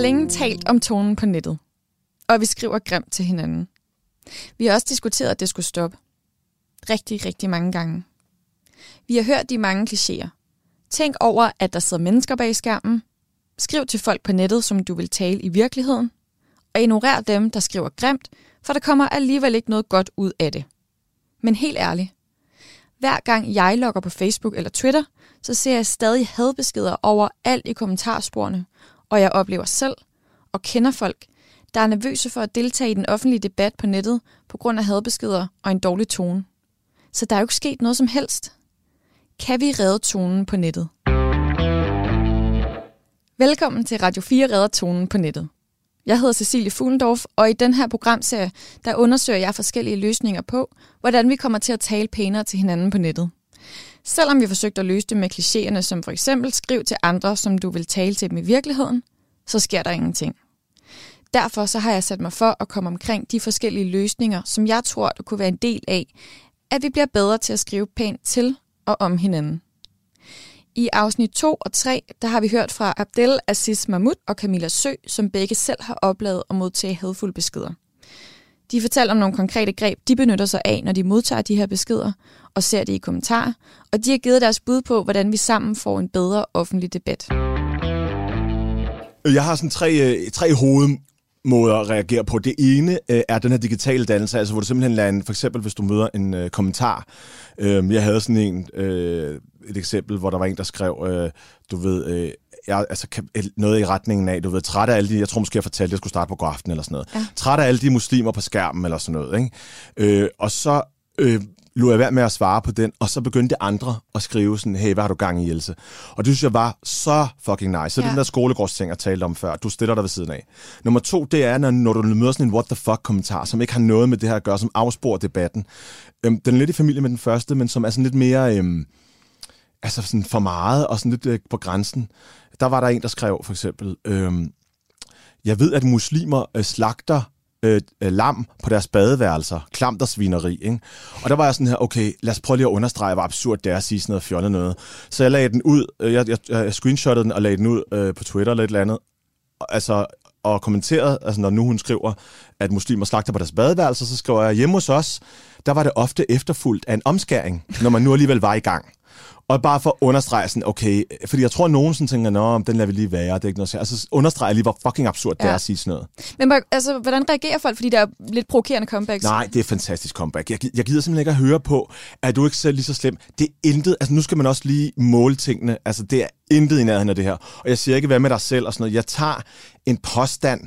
har længe talt om tonen på nettet, og vi skriver grimt til hinanden. Vi har også diskuteret, at det skulle stoppe. Rigtig, rigtig mange gange. Vi har hørt de mange klichéer. Tænk over, at der sidder mennesker bag skærmen. Skriv til folk på nettet, som du vil tale i virkeligheden. Og ignorer dem, der skriver grimt, for der kommer alligevel ikke noget godt ud af det. Men helt ærligt. Hver gang jeg logger på Facebook eller Twitter, så ser jeg stadig hadbeskeder over alt i kommentarsporene, og jeg oplever selv og kender folk, der er nervøse for at deltage i den offentlige debat på nettet på grund af hadbeskeder og en dårlig tone. Så der er jo ikke sket noget som helst. Kan vi redde tonen på nettet? Velkommen til Radio 4 redder tonen på nettet. Jeg hedder Cecilie Fuglendorf, og i den her programserie, der undersøger jeg forskellige løsninger på, hvordan vi kommer til at tale pænere til hinanden på nettet. Selvom vi forsøgte at løse det med klichéerne som for eksempel skriv til andre, som du vil tale til dem i virkeligheden, så sker der ingenting. Derfor så har jeg sat mig for at komme omkring de forskellige løsninger, som jeg tror, der kunne være en del af, at vi bliver bedre til at skrive pænt til og om hinanden. I afsnit 2 og 3, der har vi hørt fra Abdel Aziz Mahmoud og Camilla Sø, som begge selv har oplevet at modtage hadfulde beskeder. De fortæller om nogle konkrete greb, de benytter sig af, når de modtager de her beskeder, og ser det i kommentarer, og de har givet deres bud på, hvordan vi sammen får en bedre offentlig debat. Jeg har sådan tre, tre tre hovedmåder at reagere på. Det ene øh, er den her digitale dannelse, altså hvor du simpelthen lader en, for eksempel hvis du møder en øh, kommentar. Øh, jeg havde sådan en, øh, et eksempel, hvor der var en, der skrev, øh, du ved, øh, jeg, altså, noget i retningen af, du ved, træt af alle de, jeg tror måske, jeg fortalte, at jeg skulle starte på god aften eller sådan noget. Ja. Træt af alle de muslimer på skærmen eller sådan noget, ikke? Øh, og så øh, lå jeg være med at svare på den, og så begyndte andre at skrive sådan, hey, hvad har du gang i, Else? Og det synes jeg var så fucking nice. Så ja. den der skolegårdsting, jeg talte om før, du stiller dig ved siden af. Nummer to, det er, når, når du møder sådan en what the fuck kommentar, som ikke har noget med det her at gøre, som afsporer debatten. Øhm, den er lidt i familie med den første, men som er sådan lidt mere... Øhm, altså sådan for meget og sådan lidt øh, på grænsen. Der var der en, der skrev for eksempel, øh, jeg ved, at muslimer øh, slagter øh, øh, lam på deres badeværelser. Klamt og svineri, ikke? Og der var jeg sådan her, okay, lad os prøve lige at understrege, hvor absurd det er at sige sådan noget fjollet noget. Så jeg lagde den ud, øh, jeg, jeg, jeg screenshottede den og lagde den ud øh, på Twitter eller et eller andet. Altså, og kommenterede, altså når nu hun skriver, at muslimer slagter på deres badeværelser, så skriver jeg, hjemme hos os, der var det ofte efterfulgt af en omskæring, når man nu alligevel var i gang. Og bare for at understrege sådan, okay, fordi jeg tror, at nogen sådan tænker, nå, den lader vi lige være, det er ikke noget Altså understrege lige, hvor fucking absurd ja. det er at sige sådan noget. Men altså, hvordan reagerer folk, fordi der er lidt provokerende comebacks? Nej, det er fantastisk comeback. Jeg, jeg gider simpelthen ikke at høre på, at du ikke selv lige så slem. Det er intet, altså nu skal man også lige måle tingene. Altså det er intet i nærheden af det her. Og jeg siger ikke, hvad med dig selv og sådan noget. Jeg tager en påstand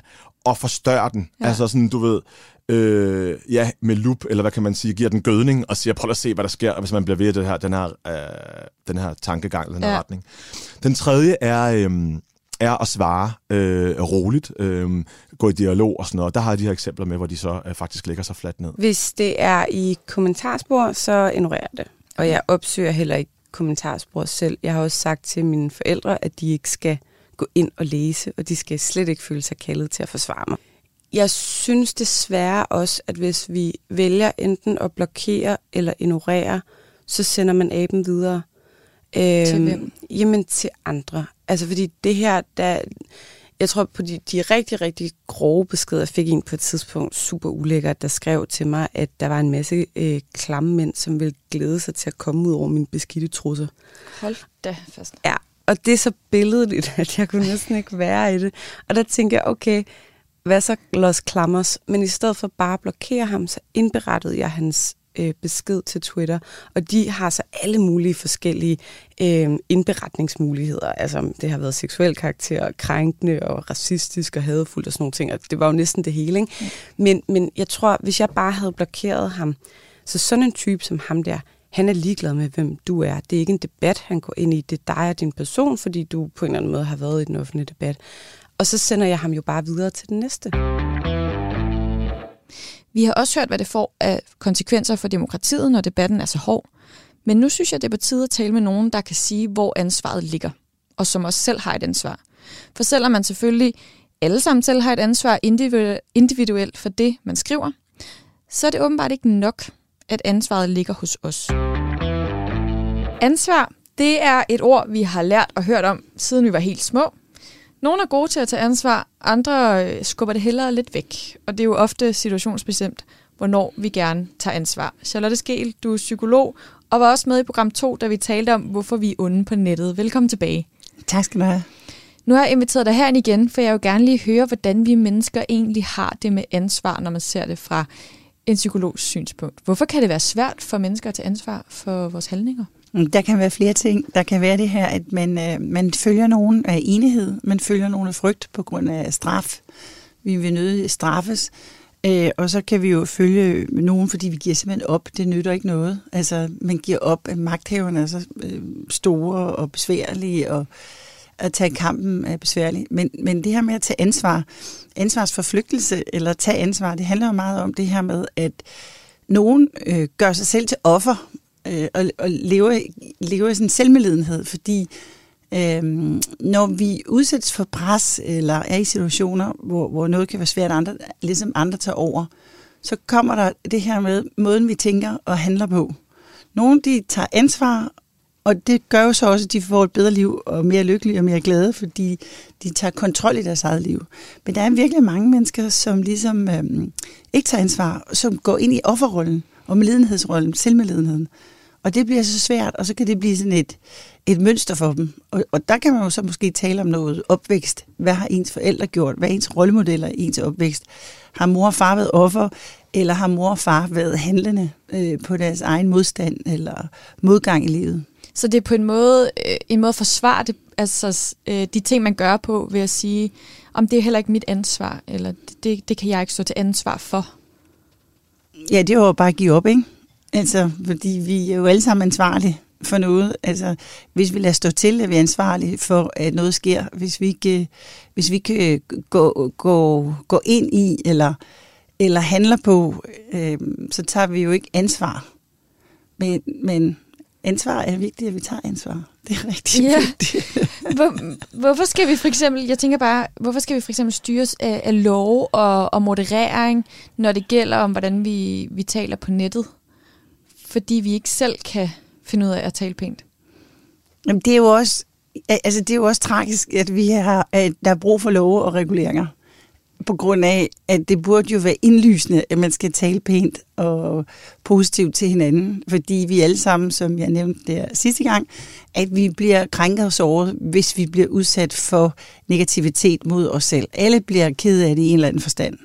og forstørrer den. Ja. Altså sådan, du ved, øh, ja, med loop, eller hvad kan man sige, giver den gødning og siger, prøv at se, hvad der sker, hvis man bliver ved det her, den her, øh, den her tankegang, eller den her ja. retning. Den tredje er... Øh, er at svare øh, roligt, øh, gå i dialog og sådan noget. Der har jeg de her eksempler med, hvor de så øh, faktisk lægger sig fladt ned. Hvis det er i kommentarspor, så ignorerer jeg det. Og jeg opsøger heller ikke kommentarspor selv. Jeg har også sagt til mine forældre, at de ikke skal gå ind og læse, og de skal slet ikke føle sig kaldet til at forsvare mig. Jeg synes desværre også, at hvis vi vælger enten at blokere eller ignorere, så sender man aben videre. Øhm, til hvem? Jamen til andre. Altså fordi det her, der, jeg tror på de, de rigtig, rigtig grove beskeder, fik en på et tidspunkt, super ulækkert, der skrev til mig, at der var en masse øh, klamme mænd, som ville glæde sig til at komme ud over min beskidte trusse. Hold da fast. Ja, og det er så billedligt, at jeg kunne næsten ikke være i det. Og der tænker jeg, okay, hvad så Los Klammers? Men i stedet for bare at blokere ham, så indberettede jeg hans øh, besked til Twitter, og de har så alle mulige forskellige øh, indberetningsmuligheder. Altså, det har været seksuel karakter, krænkende og racistisk og hadefuldt og sådan nogle ting, og det var jo næsten det hele. Ikke? Men, men jeg tror, hvis jeg bare havde blokeret ham, så sådan en type som ham der, han er ligeglad med, hvem du er. Det er ikke en debat, han går ind i. Det er dig og din person, fordi du på en eller anden måde har været i den offentlige debat. Og så sender jeg ham jo bare videre til den næste. Vi har også hørt, hvad det får af konsekvenser for demokratiet, når debatten er så hård. Men nu synes jeg, det er på tide at tale med nogen, der kan sige, hvor ansvaret ligger, og som også selv har et ansvar. For selvom man selvfølgelig alle sammen selv har et ansvar individuelt for det, man skriver, så er det åbenbart ikke nok, at ansvaret ligger hos os. Ansvar, det er et ord, vi har lært og hørt om, siden vi var helt små. Nogle er gode til at tage ansvar, andre øh, skubber det hellere lidt væk. Og det er jo ofte situationsbestemt, hvornår vi gerne tager ansvar. Charlotte Skel, du er psykolog, og var også med i program 2, da vi talte om, hvorfor vi er onde på nettet. Velkommen tilbage. Tak skal du have. Nu har jeg inviteret dig herind igen, for jeg vil gerne lige høre, hvordan vi mennesker egentlig har det med ansvar, når man ser det fra en psykologs synspunkt. Hvorfor kan det være svært for mennesker at tage ansvar for vores handlinger? Mm, der kan være flere ting. Der kan være det her, at man, øh, man følger nogen af enighed, man følger nogen af frygt på grund af straf. Vi vil nødig straffes. Øh, og så kan vi jo følge nogen, fordi vi giver simpelthen op. Det nytter ikke noget. Altså, man giver op, at magthaverne er så øh, store og besværlige, og at tage kampen er besværlig. Men, men det her med at tage ansvar, ansvarsforflygtelse eller tage ansvar, det handler jo meget om det her med, at nogen øh, gør sig selv til offer øh, og, og lever, lever i sådan en selvmedlidenhed, fordi øh, når vi udsættes for pres eller er i situationer, hvor, hvor noget kan være svært, andre, ligesom andre tager over, så kommer der det her med måden, vi tænker og handler på. Nogle de tager ansvar og det gør jo så også, at de får et bedre liv og mere lykkelige og mere glade, fordi de tager kontrol i deres eget liv. Men der er virkelig mange mennesker, som ligesom øh, ikke tager ansvar, som går ind i offerrollen og medlidenhedsrollen, selvmedlidenheden. Og det bliver så svært, og så kan det blive sådan et, et mønster for dem. Og, og der kan man jo så måske tale om noget opvækst. Hvad har ens forældre gjort? Hvad er ens rollemodeller i ens opvækst? Har mor og far været offer, eller har mor og far været handlende øh, på deres egen modstand eller modgang i livet? Så det er på en måde øh, en måde at forsvare det, altså, øh, de ting, man gør på, ved at sige, om det er heller ikke mit ansvar, eller det, det kan jeg ikke stå til ansvar for. Ja, det jo bare at give op, ikke? Altså, fordi vi er jo alle sammen ansvarlige for noget. Altså, hvis vi lader stå til, er vi ansvarlige for, at noget sker. Hvis vi ikke, hvis vi ikke gå, gå, gå ind i, eller, eller handler på, øh, så tager vi jo ikke ansvar. Men, men ansvar er vigtigt, at vi tager ansvar. Det er rigtig ja. vigtigt. Hvor, hvorfor skal vi for eksempel, jeg tænker bare, hvorfor skal vi for eksempel styres af, af lov og, og moderering, når det gælder om, hvordan vi, vi taler på nettet? Fordi vi ikke selv kan finde ud af at tale pænt. Jamen, det er jo også, altså, det er jo også tragisk, at vi har, at der er brug for love og reguleringer på grund af, at det burde jo være indlysende, at man skal tale pænt og positivt til hinanden, fordi vi alle sammen, som jeg nævnte der sidste gang, at vi bliver krænket og såret, hvis vi bliver udsat for negativitet mod os selv. Alle bliver ked af det i en eller anden forstand.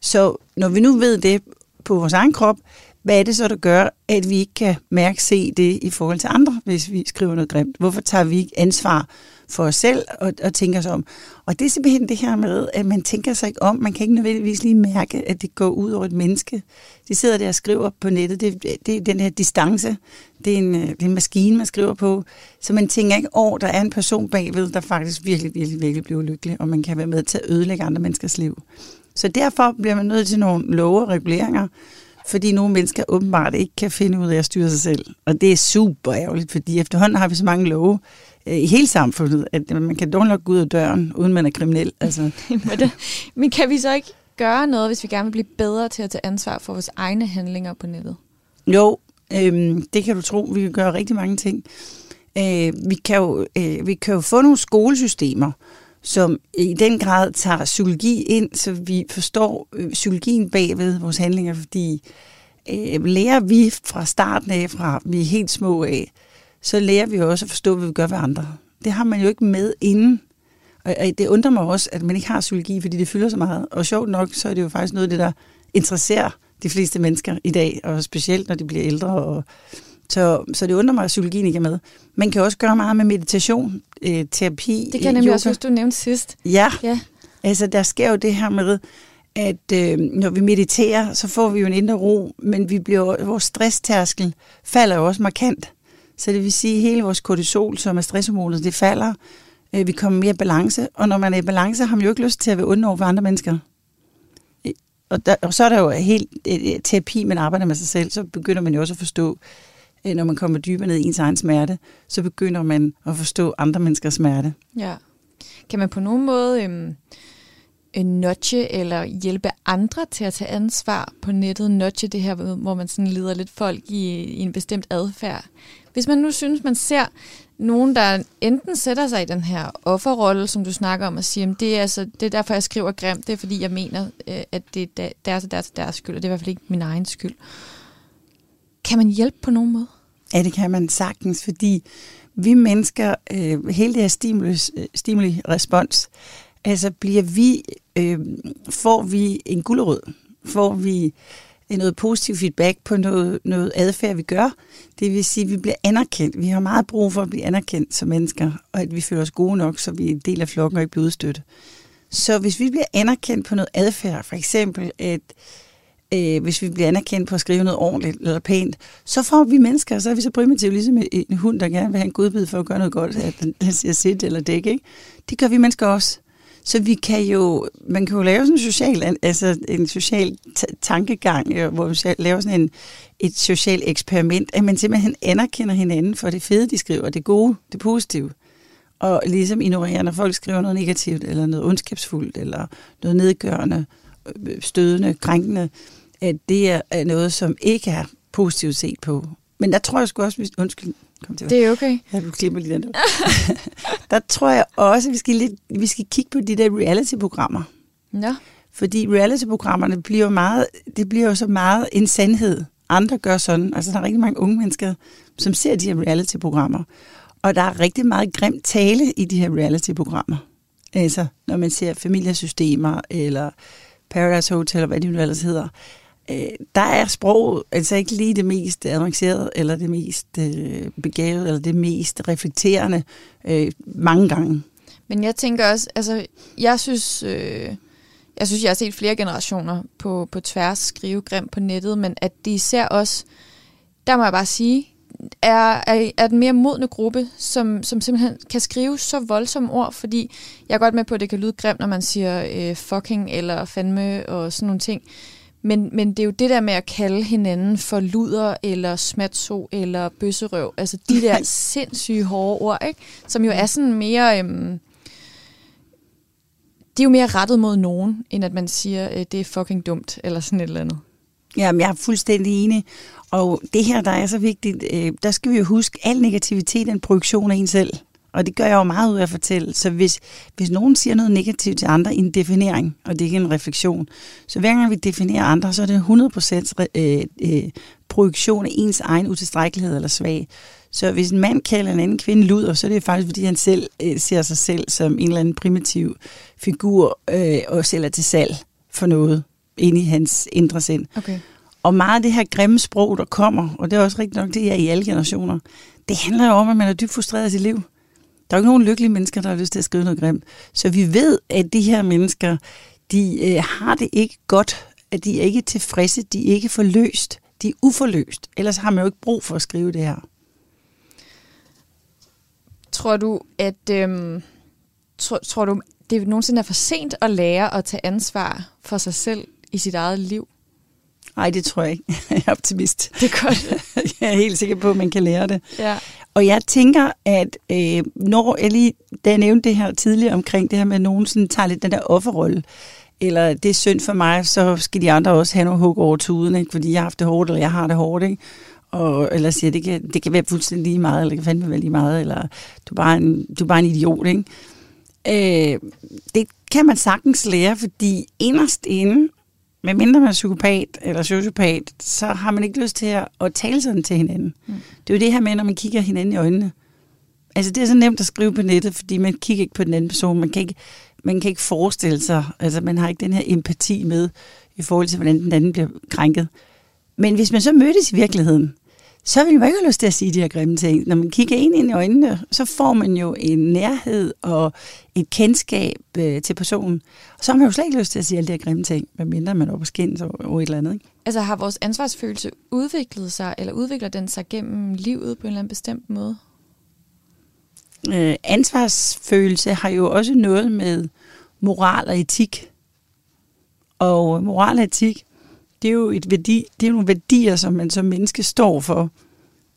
Så når vi nu ved det på vores egen krop, hvad er det så, der gør, at vi ikke kan mærke se det i forhold til andre, hvis vi skriver noget grimt? Hvorfor tager vi ikke ansvar for os selv og, og tænker os om? Og det er simpelthen det her med, at man tænker sig ikke om. Man kan ikke nødvendigvis lige mærke, at det går ud over et menneske. De sidder der og skriver på nettet. Det, det er den her distance. Det er, en, øh, det er en maskine, man skriver på. Så man tænker ikke over, der er en person bagved, der faktisk virkelig, virkelig, virkelig bliver lykkelig, og man kan være med til at ødelægge andre menneskers liv. Så derfor bliver man nødt til nogle love og reguleringer, fordi nogle mennesker åbenbart ikke kan finde ud af at styre sig selv. Og det er super ærgerligt, fordi efterhånden har vi så mange love øh, i hele samfundet, at man kan dårligt nok gå ud af døren, uden man er kriminel. Altså. Men kan vi så ikke gøre noget, hvis vi gerne vil blive bedre til at tage ansvar for vores egne handlinger på nettet? Jo, øh, det kan du tro. Vi kan gøre rigtig mange ting. Øh, vi, kan jo, øh, vi kan jo få nogle skolesystemer, som i den grad tager psykologi ind, så vi forstår øh, psykologien bagved vores handlinger, fordi øh, lærer vi fra starten af, fra vi er helt små af, så lærer vi også at forstå, hvad vi gør ved andre. Det har man jo ikke med inden. Og det undrer mig også, at man ikke har psykologi, fordi det fylder så meget. Og sjovt nok, så er det jo faktisk noget af det, der interesserer de fleste mennesker i dag, og specielt når de bliver ældre og så, så det undrer mig, at psykologien ikke er med. Man kan også gøre meget med meditation, øh, terapi, Det kan jeg nemlig yoga. også huske, du nævnte sidst. Ja. ja, altså der sker jo det her med, at øh, når vi mediterer, så får vi jo en indre ro, men vi bliver, vores stresstærskel falder jo også markant. Så det vil sige, at hele vores kortisol, som er stresshormonet, det falder. Øh, vi kommer mere i balance, og når man er i balance, har man jo ikke lyst til at være onde over for andre mennesker. Og, der, og så er der jo helt øh, terapi, man arbejder med sig selv, så begynder man jo også at forstå, Øh, Øh, når man kommer dybere ned i ens egen smerte, så begynder man at forstå andre menneskers smerte. Ja. Kan man på nogen måde øhm, øh, nudge eller hjælpe andre til at tage ansvar på nettet. Nudge det her, hvor man sådan leder lidt folk i, i en bestemt adfærd. Hvis man nu synes, man ser nogen, der enten sætter sig i den her offerrolle, som du snakker om, og siger, at det er, altså, det er derfor, jeg skriver grimt, det er fordi, jeg mener, øh, at det er deres og deres, deres skyld, og det er i hvert fald ikke min egen skyld. Kan man hjælpe på nogen måde? Ja, det kan man sagtens, fordi vi mennesker, øh, hele det her stimulus, øh, stimuli-respons, altså bliver vi, øh, får vi en gulerod, får vi øh, noget positiv feedback på noget, noget adfærd, vi gør. Det vil sige, at vi bliver anerkendt. Vi har meget brug for at blive anerkendt som mennesker, og at vi føler os gode nok, så vi er en del af flokken og ikke bliver udstødt. Så hvis vi bliver anerkendt på noget adfærd, for eksempel at øh, hvis vi bliver anerkendt på at skrive noget ordentligt eller pænt, så får vi mennesker, så er vi så primitive, ligesom en hund, der gerne vil have en godbid for at gøre noget godt, at den siger sit eller dæk, ikke? Det gør vi mennesker også. Så vi kan jo, man kan jo lave sådan en social, altså en social tankegang, øh, hvor vi laver sådan en, et socialt eksperiment, at man simpelthen anerkender hinanden for det fede, de skriver, det gode, det positive. Og ligesom ignorerer, når folk skriver noget negativt, eller noget ondskabsfuldt, eller noget nedgørende, øh, stødende, krænkende, at det er noget, som ikke er positivt set på. Men der tror jeg sgu også, hvis, undskyld, kom til. Det er okay. Jeg vil klippe lige den. der tror jeg også, at vi skal, lidt, vi skal kigge på de der reality-programmer. Ja. Fordi reality-programmerne bliver meget, det bliver jo så meget en sandhed. Andre gør sådan. Altså, der er rigtig mange unge mennesker, som ser de her reality-programmer. Og der er rigtig meget grim tale i de her reality-programmer. Altså, når man ser familiesystemer, eller Paradise Hotel, eller hvad det nu ellers hedder øh, der er sprog altså ikke lige det mest avancerede, eller det mest øh, begavede, eller det mest reflekterende øh, mange gange. Men jeg tænker også, altså, jeg synes, øh, jeg synes, jeg har set flere generationer på, på tværs skrive grimt på nettet, men at de især også, der må jeg bare sige, er, er, er den mere modne gruppe, som, som simpelthen kan skrive så voldsomme ord, fordi jeg er godt med på, at det kan lyde grimt, når man siger øh, fucking eller fandme og sådan nogle ting. Men, men det er jo det der med at kalde hinanden for luder, eller smatso, eller bøsserøv. Altså de der sindssyge hårde ord, ikke? som jo er sådan mere... Øhm, de er jo mere rettet mod nogen, end at man siger, øh, det er fucking dumt, eller sådan et eller andet. Jamen, jeg er fuldstændig enig. Og det her, der er så vigtigt, øh, der skal vi jo huske, al negativitet er en projektion af en selv. Og det gør jeg jo meget ud af at fortælle. Så hvis, hvis nogen siger noget negativt til andre i en definering, og det er ikke en refleksion, så hver gang vi definerer andre, så er det 100% øh, øh, projektion af ens egen utilstrækkelighed eller svag. Så hvis en mand kalder en anden kvinde luder, så er det faktisk, fordi han selv øh, ser sig selv som en eller anden primitiv figur, øh, og sælger til salg for noget inde i hans indre sind. Okay. Og meget af det her grimme sprog, der kommer, og det er også rigtigt nok, det er i alle generationer, det handler jo om, at man er dybt frustreret i sit liv. Der er jo ikke nogen lykkelige mennesker, der har lyst til at skrive noget grimt. Så vi ved, at de her mennesker, de øh, har det ikke godt, at de er ikke tilfredse, de er ikke forløst, de er uforløst. Ellers har man jo ikke brug for at skrive det her. Tror du, at øhm, tror, tror du, det nogensinde er for sent at lære at tage ansvar for sig selv i sit eget liv? Nej, det tror jeg ikke. Jeg er optimist. Det er godt. jeg er helt sikker på, at man kan lære det. Ja. Og jeg tænker, at øh, når jeg lige, da jeg nævnte det her tidligere omkring det her med, at nogen sådan tager lidt den der offerrolle, eller det er synd for mig, så skal de andre også have noget hug over tuden, ikke? fordi jeg har haft det hårdt, eller jeg har det hårdt. Ikke? Og, eller siger, det kan, det kan være fuldstændig lige meget, eller det kan fandme være lige meget, eller du er bare en, du er bare en idiot. Ikke? Øh, det kan man sagtens lære, fordi inderst inde, med mindre man er psykopat eller sociopat, så har man ikke lyst til at, at tale sådan til hinanden. Mm. Det er jo det her med, når man kigger hinanden i øjnene. Altså det er så nemt at skrive på nettet, fordi man kigger ikke på den anden person. Man kan ikke, man kan ikke forestille sig, altså man har ikke den her empati med, i forhold til, hvordan den anden bliver krænket. Men hvis man så mødtes i virkeligheden, så vil man ikke have lyst til at sige de her grimme ting. Når man kigger ind i øjnene, så får man jo en nærhed og et kendskab øh, til personen. Og så har man jo slet ikke lyst til at sige alle de her grimme ting, medmindre man er på skin over et eller andet. Ikke? Altså har vores ansvarsfølelse udviklet sig, eller udvikler den sig gennem livet på en eller anden bestemt måde? Øh, ansvarsfølelse har jo også noget med moral og etik. Og moral og etik, det er jo et værdi, det er nogle værdier, som man som menneske står for.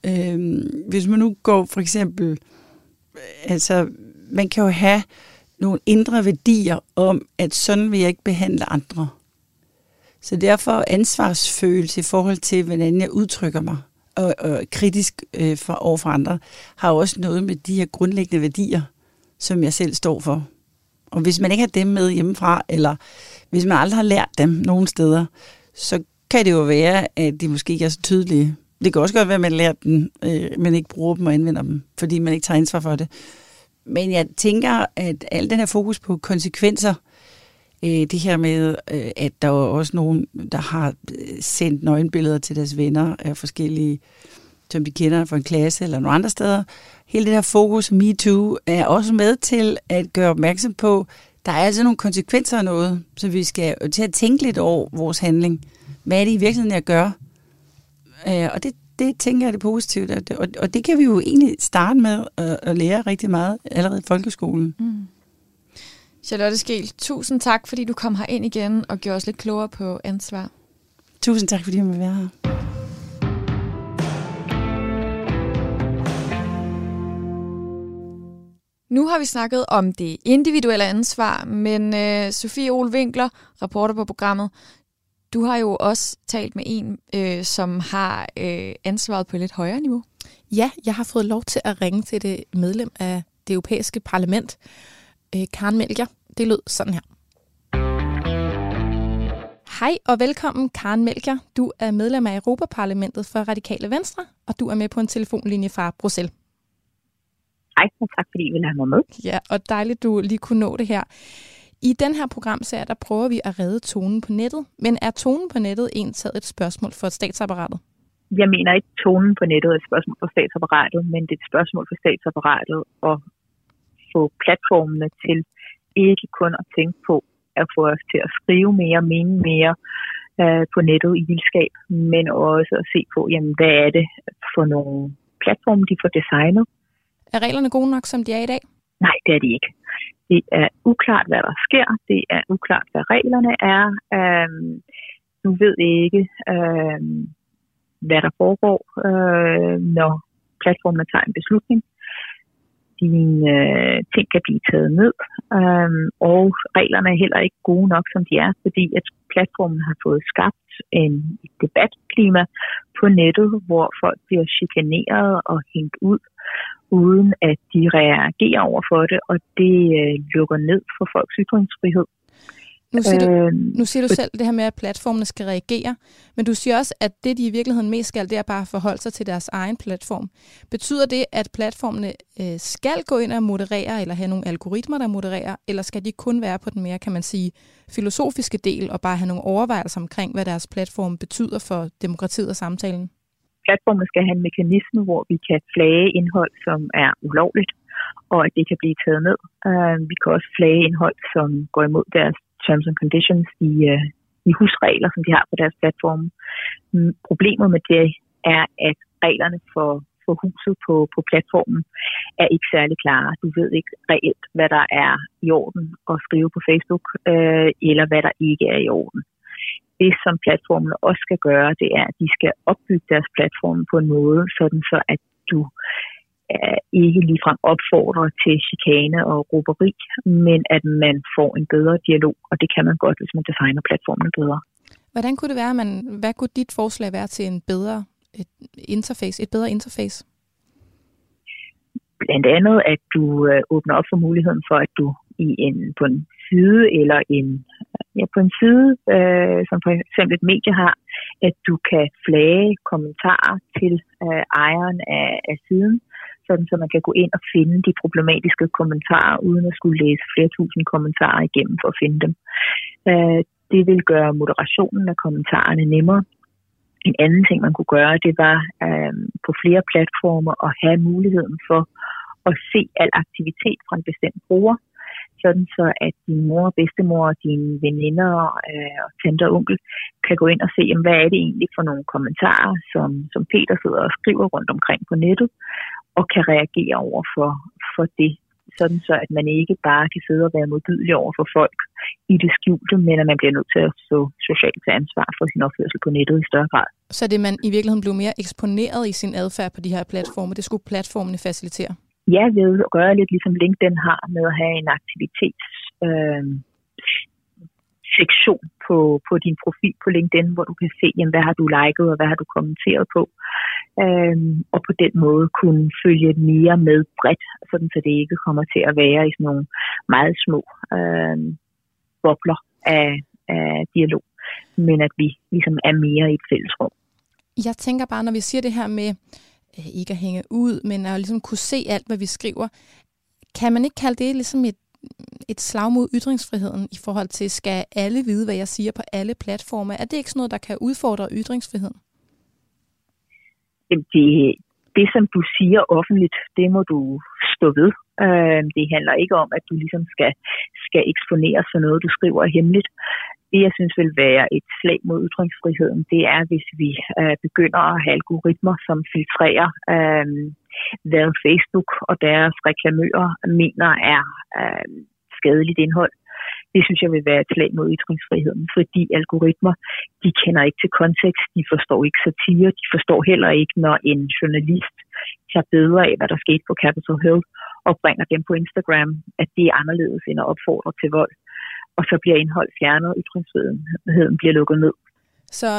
Øh, hvis man nu går for eksempel, altså man kan jo have nogle indre værdier om, at sådan vil jeg ikke behandle andre. Så derfor ansvarsfølelse i forhold til, hvordan jeg udtrykker mig, og, og kritisk øh, for, over for andre, har også noget med de her grundlæggende værdier, som jeg selv står for. Og hvis man ikke har dem med hjemmefra, eller hvis man aldrig har lært dem nogen steder, så kan det jo være, at de måske ikke er så tydelige. Det kan også godt være, at man lærer dem, øh, men ikke bruger dem og anvender dem, fordi man ikke tager ansvar for det. Men jeg tænker, at al den her fokus på konsekvenser, øh, det her med, øh, at der er også nogen, der har øh, sendt nøgenbilleder til deres venner af forskellige, som de kender fra en klasse eller nogle andre steder. Hele det her fokus, MeToo, er også med til at gøre opmærksom på, der er altså nogle konsekvenser af noget, så vi skal til at tænke lidt over vores handling. Hvad er det i virkeligheden, jeg gør? Øh, og det, det tænker jeg er det positivt, og det, og det kan vi jo egentlig starte med at, at lære rigtig meget allerede i folkeskolen. Mm. Charlotte Skel, tusind tak, fordi du kom her ind igen og gjorde os lidt klogere på ansvar. Tusind tak, fordi du måtte være her. Nu har vi snakket om det individuelle ansvar, men øh, Sofie Ole Winkler, reporter på programmet, du har jo også talt med en, øh, som har øh, ansvaret på et lidt højere niveau. Ja, jeg har fået lov til at ringe til det medlem af det europæiske parlament, øh, Karen Melger. Det lød sådan her. Hej og velkommen, Karen Melger. Du er medlem af Europaparlamentet for Radikale Venstre, og du er med på en telefonlinje fra Bruxelles. Hej, og tak fordi I vil have mig med. Ja, og dejligt, du lige kunne nå det her. I den her programserie, der prøver vi at redde tonen på nettet. Men er tonen på nettet ensat et spørgsmål for statsapparatet? Jeg mener ikke, tonen på nettet er et spørgsmål for statsapparatet, men det er et spørgsmål for statsapparatet at få platformene til ikke kun at tænke på at få os til at skrive mere, mene mere øh, på nettet i vildskab, men også at se på, jamen, hvad er det for nogle platforme, de får designet. Er reglerne gode nok, som de er i dag? Nej, det er de ikke. Det er uklart, hvad der sker. Det er uklart, hvad reglerne er. Øhm, du ved ikke, øhm, hvad der foregår, øh, når platformen tager en beslutning. Dine øh, ting kan blive taget ned, øhm, og reglerne er heller ikke gode nok, som de er, fordi at platformen har fået skabt en debatklima på nettet, hvor folk bliver chikaneret og hængt ud uden at de reagerer over for det, og det øh, lukker ned for folks ytringsfrihed. Nu siger, du, øh, nu siger du selv det her med, at platformene skal reagere, men du siger også, at det, de i virkeligheden mest skal, det er bare at forholde sig til deres egen platform. Betyder det, at platformene øh, skal gå ind og moderere, eller have nogle algoritmer, der modererer, eller skal de kun være på den mere, kan man sige, filosofiske del, og bare have nogle overvejelser omkring, hvad deres platform betyder for demokratiet og samtalen? platformen skal have en mekanisme, hvor vi kan flage indhold, som er ulovligt, og at det kan blive taget ned. Uh, vi kan også flage indhold, som går imod deres terms and conditions i, uh, i husregler, som de har på deres platform. Mm, problemet med det er, at reglerne for, for huset på, på platformen er ikke særlig klare. Du ved ikke reelt, hvad der er i orden at skrive på Facebook, øh, eller hvad der ikke er i orden det, som platformene også skal gøre, det er, at de skal opbygge deres platform på en måde, sådan så at du uh, ikke ligefrem opfordrer til chikane og råberi, men at man får en bedre dialog, og det kan man godt, hvis man designer platformene bedre. Hvordan kunne det være, man, hvad kunne dit forslag være til en bedre et interface, et bedre interface? Blandt andet, at du uh, åbner op for muligheden for, at du i en, på en side eller en, ja, på en side, øh, som for eksempel et medie har, at du kan flage kommentarer til øh, ejeren af, af siden, sådan så man kan gå ind og finde de problematiske kommentarer, uden at skulle læse flere tusind kommentarer igennem for at finde dem. Øh, det vil gøre moderationen af kommentarerne nemmere. En anden ting, man kunne gøre, det var øh, på flere platformer at have muligheden for at se al aktivitet fra en bestemt bruger, sådan så at din mor, bedstemor, dine veninder øh, og tante og onkel kan gå ind og se, jamen, hvad er det egentlig for nogle kommentarer, som, som Peter sidder og skriver rundt omkring på nettet, og kan reagere over for, for det, sådan så at man ikke bare kan sidde og være modbydelig over for folk i det skjulte, men at man bliver nødt til at stå socialt til ansvar for sin opførsel på nettet i større grad. Så det man i virkeligheden blev mere eksponeret i sin adfærd på de her platforme, det skulle platformene facilitere? ja, ved at gøre lidt ligesom LinkedIn har med at have en aktivitets øh, sektion på, på din profil på LinkedIn, hvor du kan se, jamen, hvad har du liket og hvad har du kommenteret på. Øhm, og på den måde kunne følge mere med bredt, sådan så det ikke kommer til at være i sådan nogle meget små øhm, bobler af, af dialog, men at vi ligesom er mere i et fælles rum. Jeg tænker bare, når vi siger det her med øh, ikke at hænge ud, men at ligesom kunne se alt, hvad vi skriver, kan man ikke kalde det ligesom et et slag mod ytringsfriheden i forhold til, skal alle vide, hvad jeg siger på alle platforme? Er det ikke sådan noget, der kan udfordre ytringsfriheden? Det, det, som du siger offentligt, det må du stå ved. Øh, det handler ikke om, at du ligesom skal, skal eksponeres for noget, du skriver hemmeligt. Det, jeg synes vil være et slag mod ytringsfriheden, det er, hvis vi øh, begynder at have algoritmer, som filtrerer øh, hvad Facebook og deres reklamører mener er øh, skadeligt indhold. Det synes jeg vil være et slag mod ytringsfriheden, fordi algoritmer, de kender ikke til kontekst, de forstår ikke satire, de forstår heller ikke, når en journalist tager bedre af, hvad der skete på Capitol Hill, og bringer dem på Instagram, at det er anderledes end at opfordre til vold. Og så bliver indhold fjernet, og ytringsfriheden bliver lukket ned. Så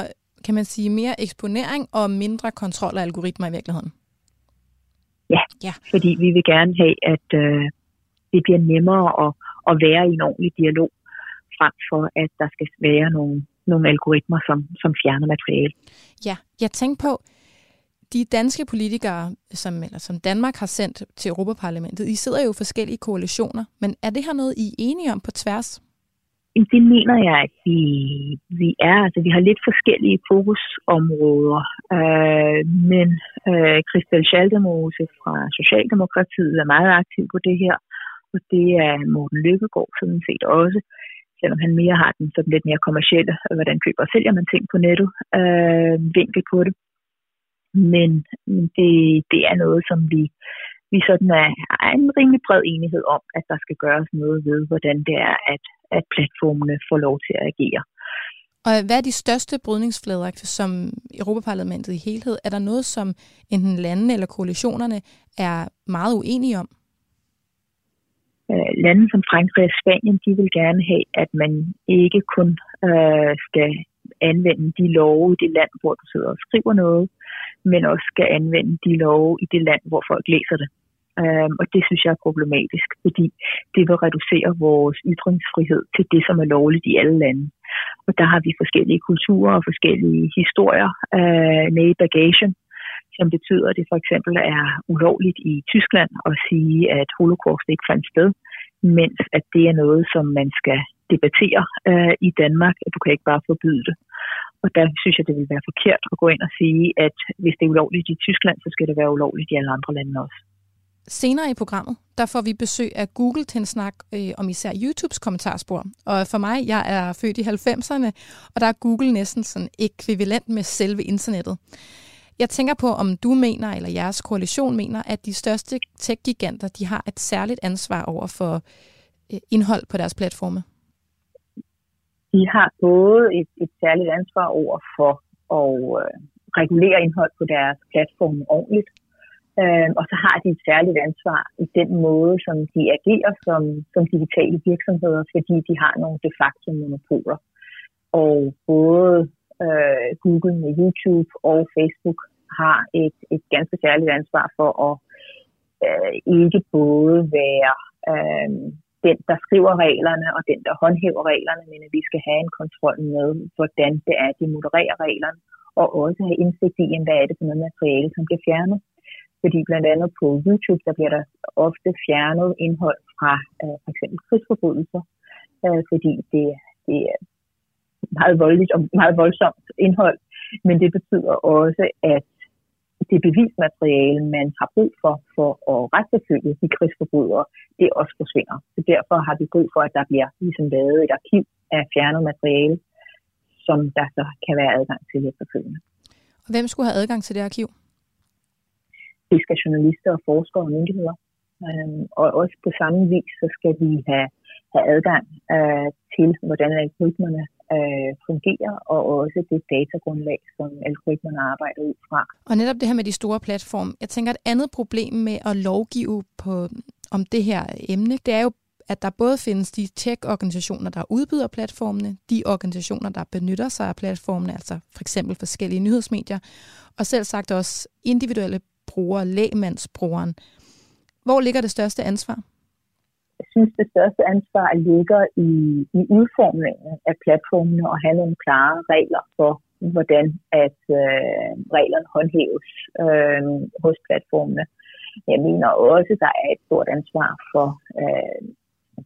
kan man sige mere eksponering og mindre kontrol af algoritmer i virkeligheden? Ja, ja. fordi vi vil gerne have, at øh, det bliver nemmere at, at være i en ordentlig dialog, frem for at der skal være nogle, nogle algoritmer, som, som fjerner materiale. Ja, jeg tænker på, de danske politikere, som, eller som Danmark har sendt til Europaparlamentet, I sidder jo i forskellige koalitioner, men er det her noget, I er enige om på tværs? Det mener jeg, at vi, vi er. Altså, vi har lidt forskellige fokusområder, øh, men øh, Christel Schaldemose fra Socialdemokratiet er meget aktiv på det her, og det er Morten Lykkegaard sådan set også, selvom han mere har den sådan lidt mere kommercielle, øh, hvordan køber og sælger man ting på nettet, øh, vinkel på det. Men det, det er noget, som vi, vi sådan er, er en rimelig bred enighed om, at der skal gøres noget ved, hvordan det er, at, at platformene får lov til at agere. Og hvad er de største brydningsflader som Europaparlamentet i helhed? Er der noget, som enten landene eller koalitionerne er meget uenige om? Øh, lande som Frankrig og Spanien, de vil gerne have, at man ikke kun øh, skal anvende de love i det land, hvor du sidder og skriver noget, men også skal anvende de love i det land, hvor folk læser det. Um, og det synes jeg er problematisk, fordi det vil reducere vores ytringsfrihed til det, som er lovligt i alle lande. Og der har vi forskellige kulturer og forskellige historier øh, uh, med i bagagen, som betyder, at det for eksempel er ulovligt i Tyskland at sige, at holocaust ikke fandt sted, mens at det er noget, som man skal debattere uh, i Danmark. at Du kan ikke bare forbyde det. Og der synes jeg, det vil være forkert at gå ind og sige, at hvis det er ulovligt i Tyskland, så skal det være ulovligt i alle andre lande også. Senere i programmet, der får vi besøg af Google til en snak øh, om især YouTubes kommentarspor. Og for mig, jeg er født i 90'erne, og der er Google næsten sådan ekvivalent med selve internettet. Jeg tænker på, om du mener, eller jeres koalition mener, at de største tech-giganter, de har et særligt ansvar over for øh, indhold på deres platforme. De har både et, et særligt ansvar over for at øh, regulere indhold på deres platforme ordentligt, Øh, og så har de et særligt ansvar i den måde, som de agerer som, som digitale virksomheder, fordi de har nogle de facto monopoler. Og både øh, Google med YouTube og Facebook har et, et ganske særligt ansvar for at øh, ikke både være øh, den, der skriver reglerne og den, der håndhæver reglerne, men at vi skal have en kontrol med, hvordan det er, de modererer reglerne, og også have indsigt i, hvad er det for noget materiale, som bliver fjernet. Fordi blandt andet på YouTube, der bliver der ofte fjernet indhold fra øh, for eksempel krigsforbrydelser, øh, fordi det, det er meget voldeligt og meget voldsomt indhold. Men det betyder også, at det bevismateriale, man har brug for for at retsforfølge de krigsforbrydere, det også forsvinder. Så derfor har vi brug for, at der bliver ligesom lavet et arkiv af fjernet materiale, som der så kan være adgang til efterfølgende. Hvem skulle have adgang til det arkiv? Det skal journalister og forskere og myndigheder. Øhm, og også på samme vis, så skal vi have, have adgang øh, til, hvordan algoritmerne øh, fungerer, og også det datagrundlag, som algoritmerne arbejder ud fra. Og netop det her med de store platforme. Jeg tænker, et andet problem med at lovgive på, om det her emne, det er jo at der både findes de tech-organisationer, der udbyder platformene, de organisationer, der benytter sig af platformene, altså for eksempel forskellige nyhedsmedier, og selv sagt også individuelle bruger, lægmandsbrugeren. Hvor ligger det største ansvar? Jeg synes, det største ansvar ligger i, i udformningen af platformene og have nogle klare regler for, hvordan at øh, reglerne håndhæves øh, hos platformene. Jeg mener også, at der er et stort ansvar for øh,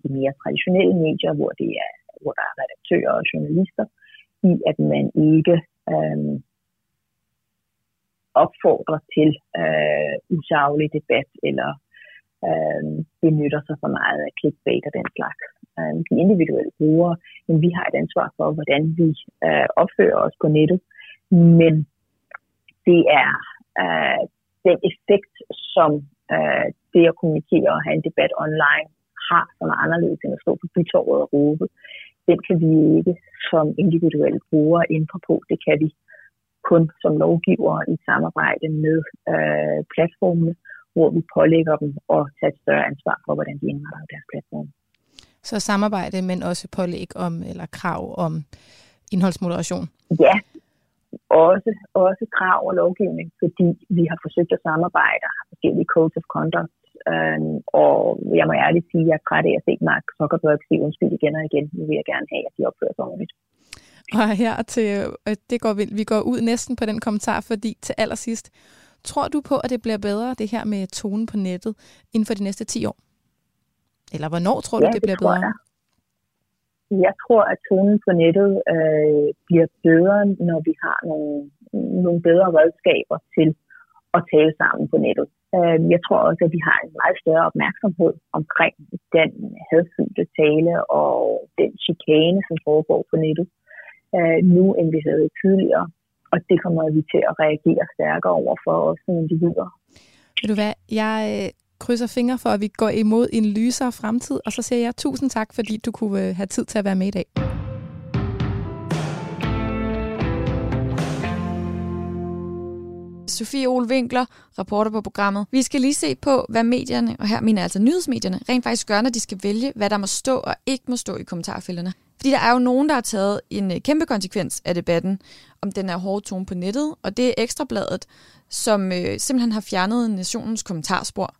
de mere traditionelle medier, hvor, det er, hvor der er redaktører og journalister, i at man ikke øh, opfordrer til øh, usaglig debat eller øh, benytter sig for meget af clickbait og den slags. Øh, de individuelle brugere, men vi har et ansvar for, hvordan vi øh, opfører os på nettet, men det er øh, den effekt, som øh, det at kommunikere og have en debat online har, som er anderledes end at stå på bytorvet og råbe, den kan vi ikke som individuelle brugere ændre på. Det kan vi kun som lovgiver i samarbejde med øh, platformene, hvor vi pålægger dem at tage et større ansvar for, hvordan de indretter deres platform. Så samarbejde, men også pålæg om, eller krav om indholdsmoderation? Ja, også, også krav og lovgivning, fordi vi har forsøgt at samarbejde og har forskellige codes of conduct Øhm, og jeg må ærligt sige, at jeg er træt af at se Mark Zuckerberg sige undskyld igen og igen. Nu vil jeg gerne have, at de opfører sig ordentligt. Og her til, øh, det går vi, vi går ud næsten på den kommentar, fordi til allersidst, tror du på, at det bliver bedre, det her med tonen på nettet, inden for de næste 10 år? Eller hvornår tror ja, du, det, det bliver bedre? Jeg. jeg tror, at tonen på nettet øh, bliver bedre, når vi har nogle, nogle bedre redskaber til at tale sammen på nettet. Øh, jeg tror også, at vi har en meget større opmærksomhed omkring den hadfyldte tale og den chikane, som foregår på nettet, øh, nu end vi havde tidligere. Og det kommer vi til at reagere stærkere over for os som individer. Ved du hvad, jeg øh, krydser fingre for, at vi går imod en lysere fremtid, og så siger jeg tusind tak, fordi du kunne have tid til at være med i dag. Sofie Ole Winkler, reporter på programmet. Vi skal lige se på, hvad medierne, og her mener jeg altså nyhedsmedierne, rent faktisk gør, når de skal vælge, hvad der må stå og ikke må stå i kommentarfelterne. Fordi der er jo nogen, der har taget en øh, kæmpe konsekvens af debatten om den er hårde tone på nettet, og det er Ekstrabladet, som øh, simpelthen har fjernet nationens kommentarspor.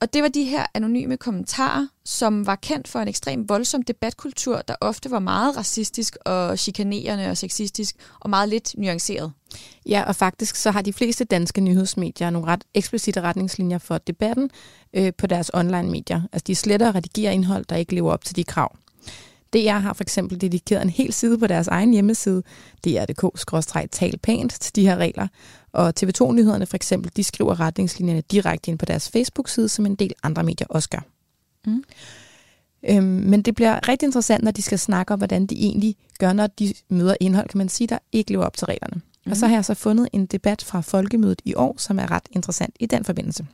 Og det var de her anonyme kommentarer, som var kendt for en ekstrem voldsom debatkultur, der ofte var meget racistisk og chikanerende og sexistisk og meget lidt nuanceret. Ja, og faktisk så har de fleste danske nyhedsmedier nogle ret eksplicite retningslinjer for debatten øh, på deres online-medier. Altså de sletter og redigerer indhold, der ikke lever op til de krav. DR har for eksempel dedikeret en hel side på deres egen hjemmeside, dr.dk-tal pænt til de her regler. Og TV2-nyhederne for eksempel, de skriver retningslinjerne direkte ind på deres Facebook-side, som en del andre medier også gør. Mm. Øhm, men det bliver rigtig interessant, når de skal snakke om, hvordan de egentlig gør, når de møder indhold, kan man sige, der ikke lever op til reglerne. Mm. Og så har jeg så fundet en debat fra Folkemødet i år, som er ret interessant i den forbindelse.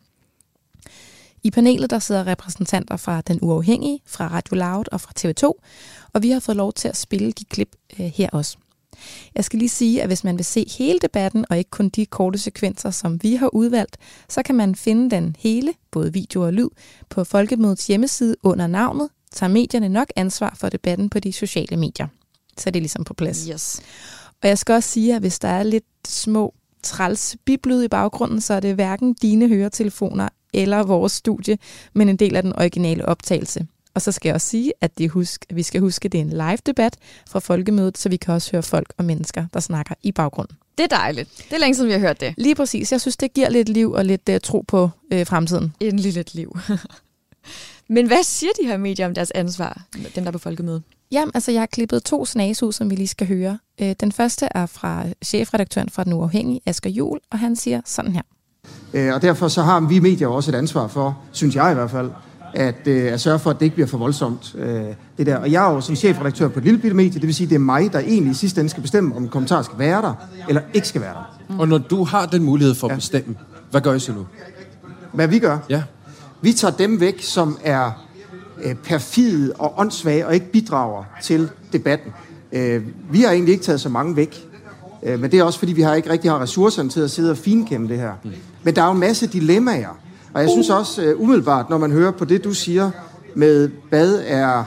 I panelet der sidder repræsentanter fra Den Uafhængige, fra Radio Loud og fra TV2, og vi har fået lov til at spille de klip øh, her også. Jeg skal lige sige, at hvis man vil se hele debatten, og ikke kun de korte sekvenser, som vi har udvalgt, så kan man finde den hele, både video og lyd, på Folkemødets hjemmeside under navnet, tager medierne nok ansvar for debatten på de sociale medier. Så det er ligesom på plads. Yes. Og jeg skal også sige, at hvis der er lidt små træls biblyd i baggrunden, så er det hverken dine høretelefoner eller vores studie, men en del af den originale optagelse. Og så skal jeg også sige, at det husk, vi skal huske, at det er en live debat fra Folkemødet, så vi kan også høre folk og mennesker, der snakker i baggrunden. Det er dejligt. Det er længe siden, vi har hørt det. Lige præcis. Jeg synes, det giver lidt liv og lidt uh, tro på uh, fremtiden. Endelig lidt liv. Men hvad siger de her medier om deres ansvar, dem der er på Folkemødet? Jamen, altså jeg har klippet to snags ud, som vi lige skal høre. Øh, den første er fra chefredaktøren fra Den Uafhængige, Asger Jul, og han siger sådan her. Øh, og derfor så har vi medier også et ansvar for, synes jeg i hvert fald, at, øh, at sørge for, at det ikke bliver for voldsomt. Øh, det der. Og jeg er jo som chefredaktør på et lille bitte medie, det vil sige, det er mig, der egentlig i sidste ende skal bestemme, om en kommentar skal være der, eller ikke skal være der. Mm. Og når du har den mulighed for at bestemme, hvad gør I så nu? Hvad vi gør? Ja. Vi tager dem væk, som er øh, perfide og åndssvage og ikke bidrager til debatten. Øh, vi har egentlig ikke taget så mange væk. Øh, men det er også, fordi vi har ikke rigtig har ressourcerne til at sidde og finkæmme det her. Mm. Men der er jo en masse dilemmaer. Og jeg synes også uh, umiddelbart, når man hører på det, du siger med, hvad er,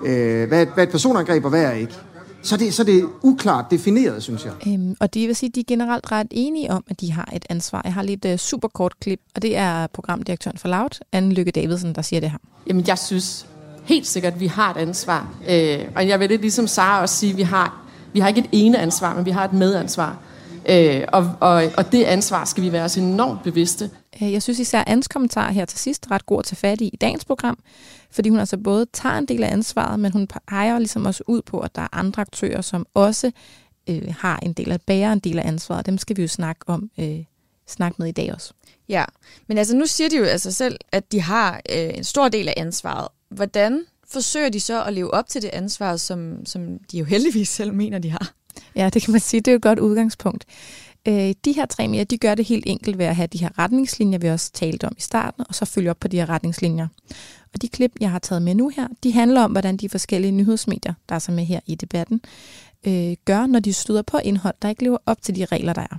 uh, hvad, hvad er et personangreb, og hvad er ikke, så er det, så er det uklart defineret, synes jeg. Øhm, og det vil sige, at de er generelt ret enige om, at de har et ansvar. Jeg har lidt uh, super kort klip, og det er programdirektøren for Loud, Anne Lykke Davidsen, der siger det her. Jamen, jeg synes helt sikkert, at vi har et ansvar. Øh, og jeg vil lidt ligesom Sara også sige, at vi har, vi har ikke et ene ansvar, men vi har et medansvar. Øh, og, og, og det ansvar skal vi være os enormt bevidste. Øh, jeg synes især Ans kommentar her til sidst ret god til fat i i dagens program, fordi hun altså både tager en del af ansvaret, men hun peger ligesom også ud på, at der er andre aktører, som også øh, har en del af bære en del af ansvaret. Dem skal vi jo snakke om øh, snakke med i dag også. Ja, men altså nu siger de jo altså selv, at de har øh, en stor del af ansvaret. Hvordan forsøger de så at leve op til det ansvar, som, som de jo heldigvis selv mener, de har? Ja, det kan man sige. Det er et godt udgangspunkt. Øh, de her tre mere, de gør det helt enkelt ved at have de her retningslinjer, vi også talte om i starten, og så følge op på de her retningslinjer. Og de klip, jeg har taget med nu her, de handler om, hvordan de forskellige nyhedsmedier, der er så med her i debatten, øh, gør, når de støder på indhold, der ikke lever op til de regler, der er.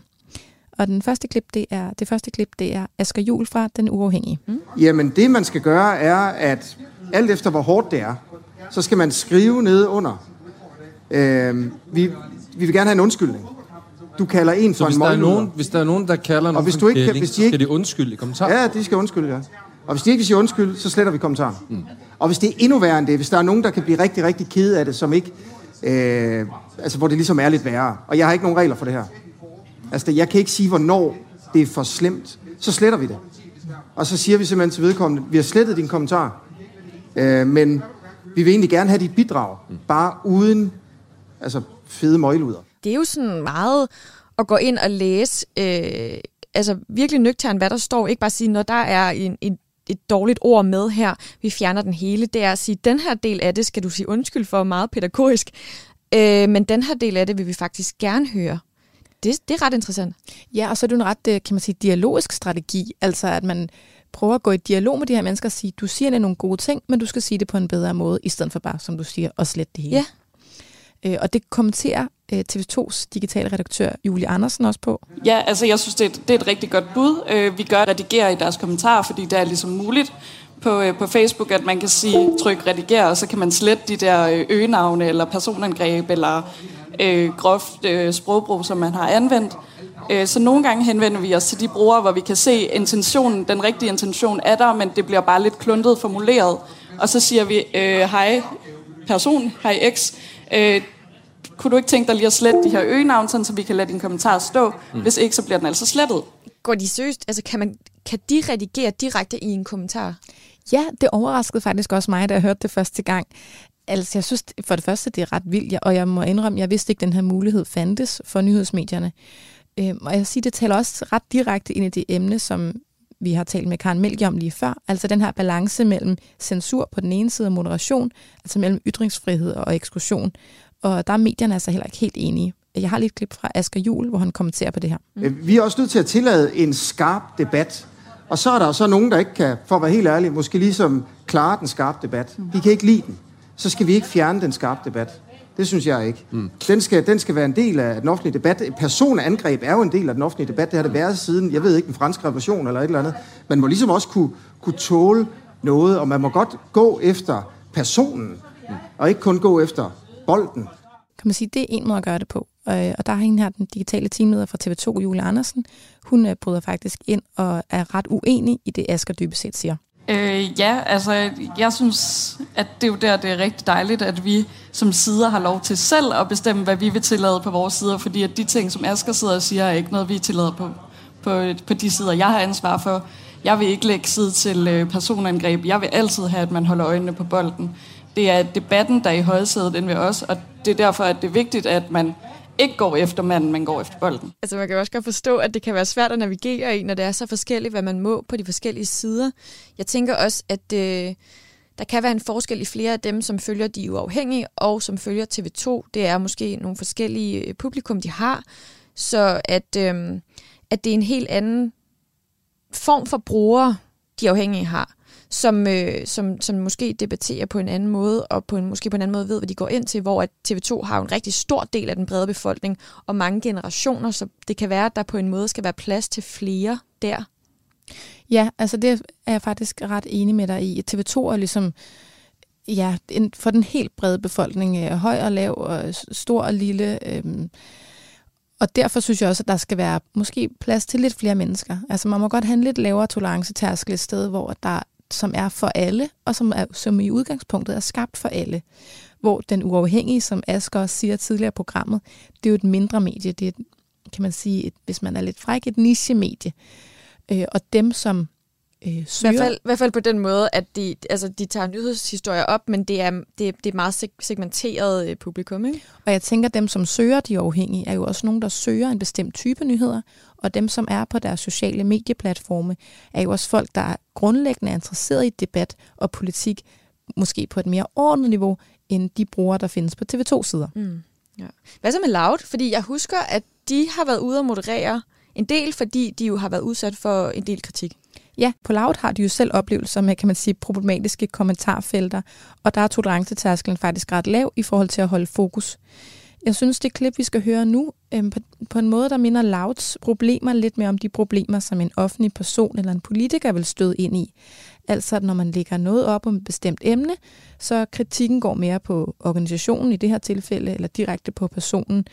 Og den første klip, det er, det første klip, det er Asger Jul fra Den Uafhængige. Mm. Jamen, det man skal gøre, er, at alt efter hvor hårdt det er, så skal man skrive ned under. Øh, vi, vi vil gerne have en undskyldning. Du kalder en for så en der er nogen, Hvis der er nogen, der kalder nogen hvis du ikke, kæling, hvis de ikke, skal de undskylde i kommentaren? Ja, de skal undskylde, ja. Og hvis de ikke vil sige undskyld, så sletter vi kommentaren. Mm. Og hvis det er endnu værre end det, hvis der er nogen, der kan blive rigtig, rigtig kede af det, som ikke, øh, altså hvor det ligesom er lidt værre. Og jeg har ikke nogen regler for det her. Altså, jeg kan ikke sige, hvornår det er for slemt. Så sletter vi det. Og så siger vi simpelthen til vedkommende, vi har slettet din kommentar, øh, men vi vil egentlig gerne have dit bidrag, mm. bare uden altså, fede møgluder. Det er jo sådan meget at gå ind og læse, øh, altså virkelig nøgtern, hvad der står. Ikke bare sige, når der er en, en et dårligt ord med her, vi fjerner den hele. Det er at sige, den her del af det skal du sige undskyld for, meget pædagogisk. Øh, men den her del af det vil vi faktisk gerne høre. Det, det er ret interessant. Ja, og så er det en ret, øh, kan man sige, dialogisk strategi. Altså at man prøver at gå i dialog med de her mennesker og sige, du siger nogle gode ting, men du skal sige det på en bedre måde, i stedet for bare, som du siger, at slette det hele. Ja. Øh, og det kommenterer øh, TV2's digitale redaktør Julie Andersen også på. Ja, altså jeg synes, det er, et, det er et rigtig godt bud. Øh, vi gør redigere i deres kommentarer, fordi det er ligesom muligt på, øh, på Facebook, at man kan sige tryk rediger, og så kan man slette de der øh, øgenavne eller personangreb eller øh, groft øh, sprogbrug, som man har anvendt. Øh, så nogle gange henvender vi os til de brugere, hvor vi kan se intentionen, den rigtige intention er der, men det bliver bare lidt kluntet formuleret. Og så siger vi, øh, hej person, hej X, øh, kunne du ikke tænke dig lige at slette de her øgenavn, sådan, så vi kan lade din kommentar stå? Mm. Hvis ikke, så bliver den altså slettet. Går de seriøst? Altså, kan, man, kan de redigere direkte i en kommentar? Ja, det overraskede faktisk også mig, da jeg hørte det første gang. Altså, jeg synes for det første, det er ret vildt, og jeg må indrømme, jeg vidste ikke, at den her mulighed fandtes for nyhedsmedierne. Øhm, og jeg siger, det taler også ret direkte ind i det emne, som vi har talt med Karen Melgi om lige før, altså den her balance mellem censur på den ene side og moderation, altså mellem ytringsfrihed og eksklusion. Og der er medierne altså heller ikke helt enige. Jeg har lige et klip fra Asger Jul, hvor han kommenterer på det her. Mm. Vi er også nødt til at tillade en skarp debat. Og så er der så nogen, der ikke kan, for at være helt ærlig, måske ligesom klare den skarpe debat. De kan ikke lide den. Så skal vi ikke fjerne den skarpe debat. Det synes jeg ikke. Mm. Den, skal, den skal være en del af den offentlige debat. Personangreb er jo en del af den offentlige debat. Det har det været siden, jeg ved ikke, den franske revolution eller et eller andet. Man må ligesom også kunne, kunne tåle noget, og man må godt gå efter personen, mm. og ikke kun gå efter bolden. Kan man sige, det er en måde at gøre det på. Og der har hende her, den digitale teamleder fra TV2, Julie Andersen, hun øh, bryder faktisk ind og er ret uenig i det, Asger dybest set siger. Øh, ja, altså jeg synes, at det er jo der, det er rigtig dejligt, at vi som sider har lov til selv at bestemme, hvad vi vil tillade på vores sider, fordi at de ting, som Asger sidder og siger, er ikke noget, vi tillader på, på, på de sider, jeg har ansvar for. Jeg vil ikke lægge side til øh, personangreb. Jeg vil altid have, at man holder øjnene på bolden. Det er debatten, der er i højsædet end ved os, og det er derfor, at det er vigtigt, at man ikke går efter manden, men går efter bolden. Altså man kan jo også godt forstå, at det kan være svært at navigere i, når det er så forskelligt, hvad man må på de forskellige sider. Jeg tænker også, at øh, der kan være en forskel i flere af dem, som følger de uafhængige, og som følger TV2. Det er måske nogle forskellige øh, publikum, de har. Så at, øh, at det er en helt anden form for brugere, de afhængige har, som, øh, som, som måske debatterer på en anden måde, og på en, måske på en anden måde ved, hvad de går ind til, hvor at TV2 har en rigtig stor del af den brede befolkning, og mange generationer, så det kan være, at der på en måde skal være plads til flere der. Ja, altså det er jeg faktisk ret enig med dig i. TV2 er ligesom ja, for den helt brede befolkning, øh, høj og lav, og stor og lille. Øhm, og derfor synes jeg også, at der skal være måske plads til lidt flere mennesker. Altså man må godt have en lidt lavere tolerancetærskel et sted, hvor der som er for alle, og som, er, som i udgangspunktet er skabt for alle. Hvor den uafhængige, som Asger også siger tidligere i programmet, det er jo et mindre medie. Det er, et, kan man sige, et, hvis man er lidt fræk, et niche-medie. Øh, og dem, som øh, søger... I hvert, fald, I hvert fald på den måde, at de, altså, de tager nyhedshistorier op, men det er, det, det er meget segmenteret øh, publikum. Ikke? Og jeg tænker, at dem, som søger de uafhængige, er jo også nogen, der søger en bestemt type nyheder, og dem, som er på deres sociale medieplatforme, er jo også folk, der er grundlæggende interesseret i debat og politik, måske på et mere ordnet niveau, end de brugere, der findes på TV2-sider. Mm. Ja. Hvad så med Loud? Fordi jeg husker, at de har været ude og moderere en del, fordi de jo har været udsat for en del kritik. Ja, på Loud har de jo selv oplevelser med, kan man sige, problematiske kommentarfelter, og der er tolerancetærskelen faktisk ret lav i forhold til at holde fokus. Jeg synes, det klip, vi skal høre nu, øh, på, på en måde, der minder Louds problemer lidt mere om de problemer, som en offentlig person eller en politiker vil støde ind i. Altså, at når man lægger noget op om et bestemt emne, så kritikken går mere på organisationen i det her tilfælde, eller direkte på personen,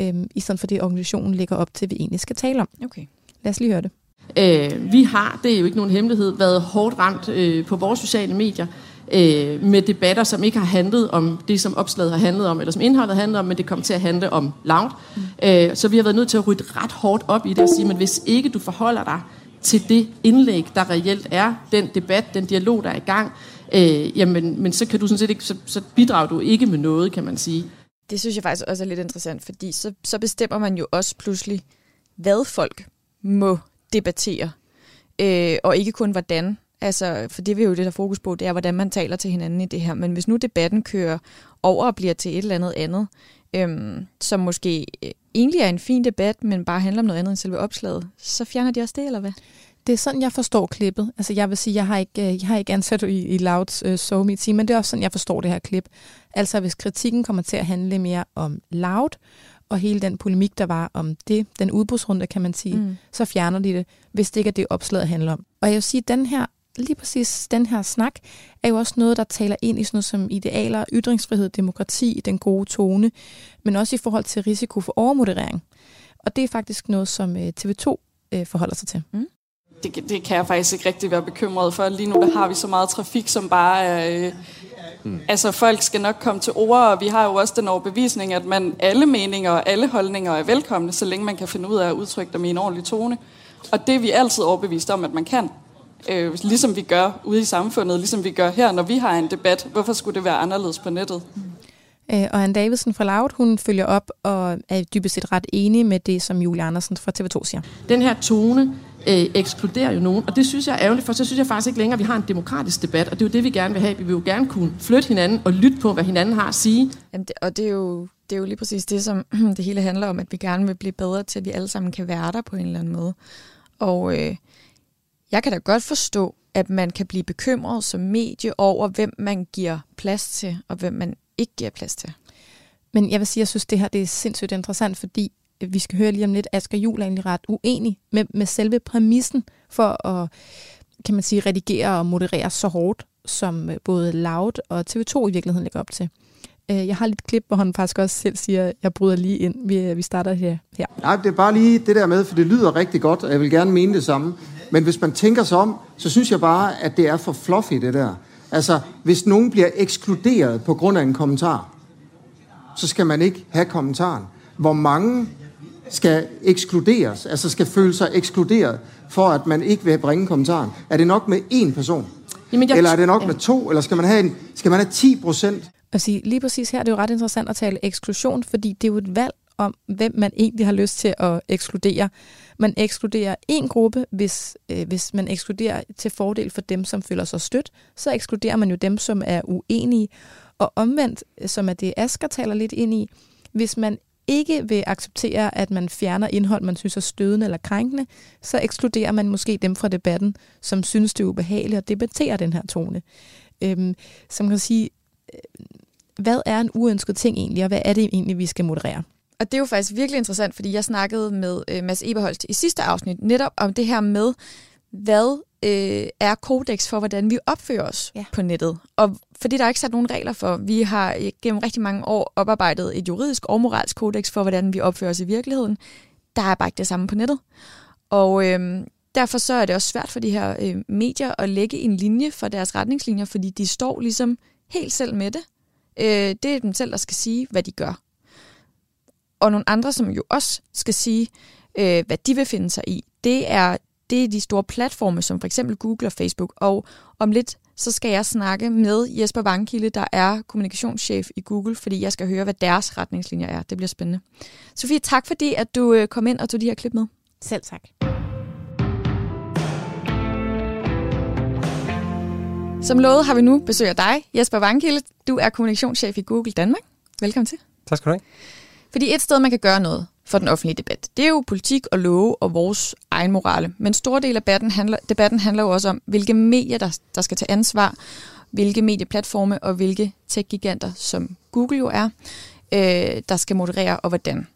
øh, i stedet for det, organisationen lægger op til, vi egentlig skal tale om. Okay. Lad os lige høre det. Øh, vi har, det er jo ikke nogen hemmelighed, været hårdt ramt øh, på vores sociale medier øh, med debatter, som ikke har handlet om det, som opslaget har handlet om, eller som indholdet har handlet om, men det kom til at handle om loud. Mm. Øh, så vi har været nødt til at rydde ret hårdt op i det og sige, men hvis ikke du forholder dig til det indlæg, der reelt er, den debat, den dialog, der er i gang, øh, jamen, men så kan du sådan set ikke, så, så bidrager du ikke med noget, kan man sige. Det synes jeg faktisk også er lidt interessant, fordi så, så bestemmer man jo også pludselig, hvad folk må debattere, øh, og ikke kun hvordan. Altså, for det vi jo det, der fokus på, det er, hvordan man taler til hinanden i det her. Men hvis nu debatten kører over og bliver til et eller andet andet, øhm, som måske øh, egentlig er en fin debat, men bare handler om noget andet end selve opslaget, så fjerner de også det, eller hvad? Det er sådan, jeg forstår klippet. Altså, jeg vil sige, jeg har ikke, øh, jeg har ikke ansat i, i Louds øh, uh, SoMe team, men det er også sådan, jeg forstår det her klip. Altså, hvis kritikken kommer til at handle mere om Loud, og hele den polemik, der var om det, den udbudsrunde, kan man sige, mm. så fjerner de det, hvis det ikke er det, opslaget handler om. Og jeg vil sige, at den her, lige præcis den her snak, er jo også noget, der taler ind i sådan noget som idealer, ytringsfrihed, demokrati, den gode tone, men også i forhold til risiko for overmoderering. Og det er faktisk noget, som øh, TV2 øh, forholder sig til. Mm. Det, det kan jeg faktisk ikke rigtig være bekymret for. Lige nu der har vi så meget trafik, som bare er... Øh, Mm. Altså folk skal nok komme til ord, og vi har jo også den overbevisning, at man alle meninger og alle holdninger er velkomne, så længe man kan finde ud af at udtrykke dem i en ordentlig tone. Og det er vi altid overbevist om, at man kan. Øh, ligesom vi gør ude i samfundet, ligesom vi gør her, når vi har en debat. Hvorfor skulle det være anderledes på nettet? Mm. Øh, og Anne Davidsen fra Loud, hun følger op og er dybest set ret enig med det, som Julie Andersen fra TV2 siger. Den her tone øh, ekskluderer jo nogen, og det synes jeg er ærgerligt, for så synes jeg faktisk ikke længere, at vi har en demokratisk debat, og det er jo det, vi gerne vil have. Vi vil jo gerne kunne flytte hinanden og lytte på, hvad hinanden har at sige. Jamen det, og det er, jo, det er jo lige præcis det, som det hele handler om, at vi gerne vil blive bedre til, at vi alle sammen kan være der på en eller anden måde. Og øh, jeg kan da godt forstå, at man kan blive bekymret som medie over, hvem man giver plads til, og hvem man ikke giver plads til. Men jeg vil sige, at jeg synes, det her det er sindssygt interessant, fordi vi skal høre lige om lidt, Asger Juhl er egentlig ret uenig med, med selve præmissen for at, kan man sige, redigere og moderere så hårdt, som øh, både Loud og TV2 i virkeligheden lægger op til. Øh, jeg har lidt klip, hvor han faktisk også selv siger, at jeg bryder lige ind. Vi, øh, vi starter her. her. Nej, det er bare lige det der med, for det lyder rigtig godt, og jeg vil gerne mene det samme. Men hvis man tænker sig om, så synes jeg bare, at det er for fluffy, det der. Altså, hvis nogen bliver ekskluderet på grund af en kommentar, så skal man ikke have kommentaren. Hvor mange skal ekskluderes, altså skal føle sig ekskluderet, for at man ikke vil bringe kommentaren? Er det nok med én person? Jamen, jeg... Eller er det nok ja. med to? Eller skal man have, en, skal man have 10 procent? At sige, lige præcis her, det er jo ret interessant at tale eksklusion, fordi det er jo et valg om, hvem man egentlig har lyst til at ekskludere. Man ekskluderer en gruppe, hvis, øh, hvis man ekskluderer til fordel for dem, som føler sig stødt, så ekskluderer man jo dem, som er uenige. Og omvendt, som er det Asger taler lidt ind i, hvis man ikke vil acceptere, at man fjerner indhold, man synes er stødende eller krænkende, så ekskluderer man måske dem fra debatten, som synes, det er ubehageligt at debattere den her tone. Øhm, som kan sige, øh, hvad er en uønsket ting egentlig, og hvad er det egentlig, vi skal moderere? Og det er jo faktisk virkelig interessant, fordi jeg snakkede med øh, Mads Eberholst i sidste afsnit netop om det her med, hvad øh, er kodex for, hvordan vi opfører os ja. på nettet. Og fordi der er ikke sat nogen regler for. Vi har gennem rigtig mange år oparbejdet et juridisk og moralsk kodex for, hvordan vi opfører os i virkeligheden. Der er bare ikke det samme på nettet. Og øh, derfor så er det også svært for de her øh, medier at lægge en linje for deres retningslinjer, fordi de står ligesom helt selv med det. Øh, det er dem selv, der skal sige, hvad de gør. Og nogle andre, som jo også skal sige, øh, hvad de vil finde sig i, det er det er de store platforme, som for eksempel Google og Facebook. Og om lidt, så skal jeg snakke med Jesper Vangkilde, der er kommunikationschef i Google, fordi jeg skal høre, hvad deres retningslinjer er. Det bliver spændende. Sofie, tak fordi, at du øh, kom ind og tog de her klip med. Selv tak. Som lovet har vi nu besøg af dig, Jesper Vangkilde. Du er kommunikationschef i Google Danmark. Velkommen til. Tak skal du have. Fordi et sted, man kan gøre noget, for den offentlige debat. Det er jo politik og love og vores egen morale. Men stor del af debatten handler, debatten handler jo også om, hvilke medier, der, der skal tage ansvar, hvilke medieplatforme og hvilke tech-giganter, som Google jo er, øh, der skal moderere og hvordan.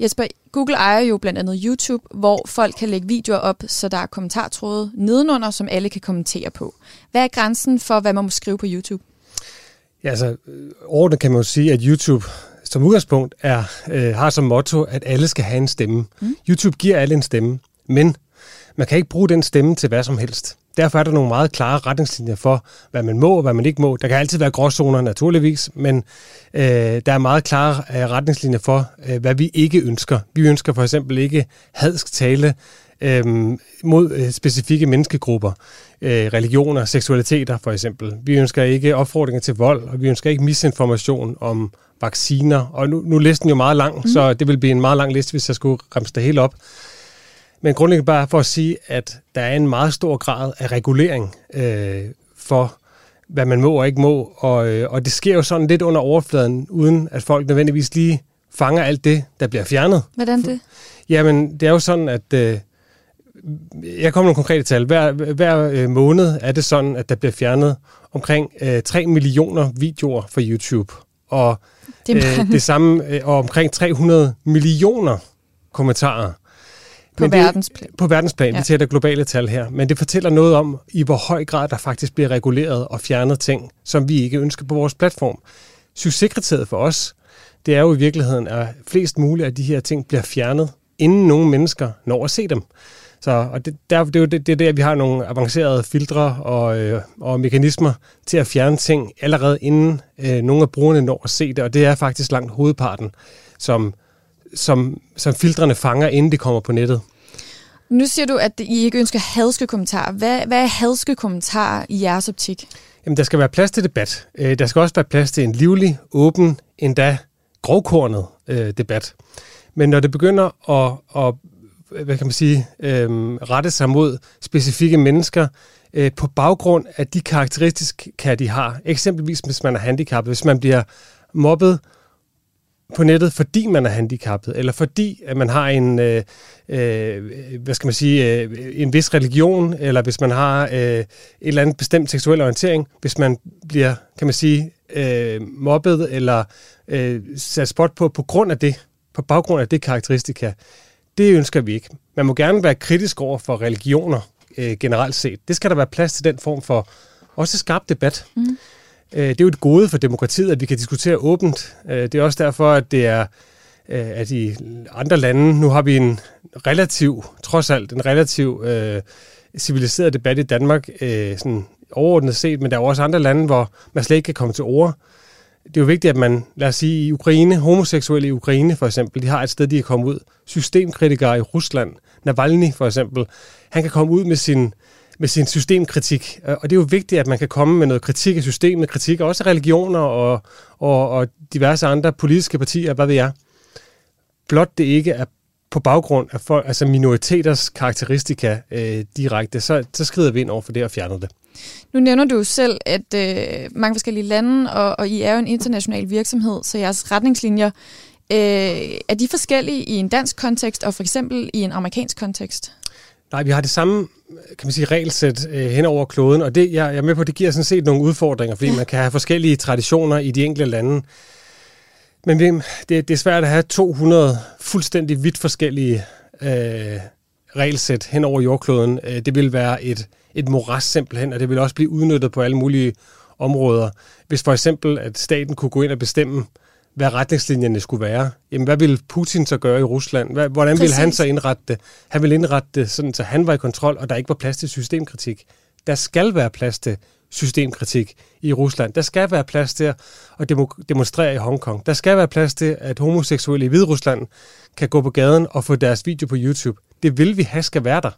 Jesper, Google ejer jo blandt andet YouTube, hvor folk kan lægge videoer op, så der er kommentartråde nedenunder, som alle kan kommentere på. Hvad er grænsen for, hvad man må skrive på YouTube? Ja, altså, øh, overordnet kan man jo sige, at YouTube som udgangspunkt er, øh, har som motto, at alle skal have en stemme. Mm. YouTube giver alle en stemme, men man kan ikke bruge den stemme til hvad som helst. Derfor er der nogle meget klare retningslinjer for, hvad man må og hvad man ikke må. Der kan altid være gråzoner naturligvis, men øh, der er meget klare øh, retningslinjer for, øh, hvad vi ikke ønsker. Vi ønsker for eksempel ikke hadsk tale øh, mod øh, specifikke menneskegrupper, øh, religioner, seksualiteter for eksempel. Vi ønsker ikke opfordringer til vold, og vi ønsker ikke misinformation om vacciner. Og nu, nu er listen jo meget lang, mm. så det vil blive en meget lang liste, hvis jeg skulle ramse det hele op. Men grundlæggende bare for at sige, at der er en meget stor grad af regulering øh, for, hvad man må og ikke må. Og, øh, og det sker jo sådan lidt under overfladen, uden at folk nødvendigvis lige fanger alt det, der bliver fjernet. Hvordan det? Jamen, det er jo sådan, at... Øh, jeg kommer nogle konkrete tal. Hver, hver øh, måned er det sådan, at der bliver fjernet omkring øh, 3 millioner videoer fra YouTube. Og det, øh, det samme, øh, og omkring 300 millioner kommentarer. På Men verdensplan. Det, på verdensplan, ja. vi taler globale tal her. Men det fortæller noget om, i hvor høj grad der faktisk bliver reguleret og fjernet ting, som vi ikke ønsker på vores platform. Succeskriteriet for os, det er jo i virkeligheden, at flest mulige af de her ting bliver fjernet, inden nogle mennesker når at se dem. Så og det, der, det er jo det, det er der, vi har nogle avancerede filtre og, øh, og mekanismer til at fjerne ting allerede inden øh, nogle af brugerne når at se det, og det er faktisk langt hovedparten, som, som, som filtrene fanger, inden det kommer på nettet. Nu siger du, at I ikke ønsker hadske kommentarer. Hvad, hvad er hadske kommentarer i jeres optik? Jamen, der skal være plads til debat. Øh, der skal også være plads til en livlig, åben, endda grovkornet øh, debat. Men når det begynder at, at hvad kan man sige, øh, rette sig mod specifikke mennesker øh, på baggrund af de karakteristika, de har. Eksempelvis hvis man er handicappet, hvis man bliver mobbet på nettet, fordi man er handicappet, eller fordi at man har en, øh, øh, hvad skal man sige, øh, en vis religion, eller hvis man har øh, et eller andet bestemt seksuel orientering, hvis man bliver, kan man sige, øh, mobbet eller øh, sat spot på på grund af det, på baggrund af det karakteristika, det ønsker vi ikke. Man må gerne være kritisk over for religioner øh, generelt set. Det skal der være plads til den form for også skarp debat. Mm. Øh, det er jo et gode for demokratiet, at vi kan diskutere åbent. Øh, det er også derfor, at det er øh, at i andre lande, nu har vi en relativ, trods alt, en relativ øh, civiliseret debat i Danmark, øh, sådan overordnet set, men der er også andre lande, hvor man slet ikke kan komme til ord det er jo vigtigt, at man, lad os sige, i Ukraine, homoseksuelle i Ukraine for eksempel, de har et sted, de kan komme ud. Systemkritikere i Rusland, Navalny for eksempel, han kan komme ud med sin, med sin systemkritik. Og det er jo vigtigt, at man kan komme med noget kritik af systemet, kritik også af religioner og, og, og diverse andre politiske partier, hvad ved jeg. Blot det ikke er på baggrund af folk, altså minoriteters karakteristika øh, direkte, så, så skrider vi ind over for det og fjerner det. Nu nævner du selv, at øh, mange forskellige lande, og, og I er jo en international virksomhed, så jeres retningslinjer Øh, er de forskellige i en dansk kontekst og for eksempel i en amerikansk kontekst? Nej, vi har det samme kan man sige, regelsæt øh, hen over kloden, og det, jeg, jeg er med på, det giver sådan set nogle udfordringer, fordi ja. man kan have forskellige traditioner i de enkelte lande. Men det, det er svært at have 200 fuldstændig vidt forskellige øh, regelsæt hen over jordkloden. Øh, det vil være et, et moras simpelthen, og det vil også blive udnyttet på alle mulige områder. Hvis for eksempel, at staten kunne gå ind og bestemme, hvad retningslinjerne skulle være. Jamen, hvad ville Putin så gøre i Rusland? Hvordan Præcis. ville han så indrette det? Han ville indrette det sådan, så han var i kontrol, og der ikke var plads til systemkritik. Der skal være plads til systemkritik i Rusland. Der skal være plads til at demonstrere i Hongkong. Der skal være plads til, at homoseksuelle i Hviderusland kan gå på gaden og få deres video på YouTube. Det vil vi have skal være der.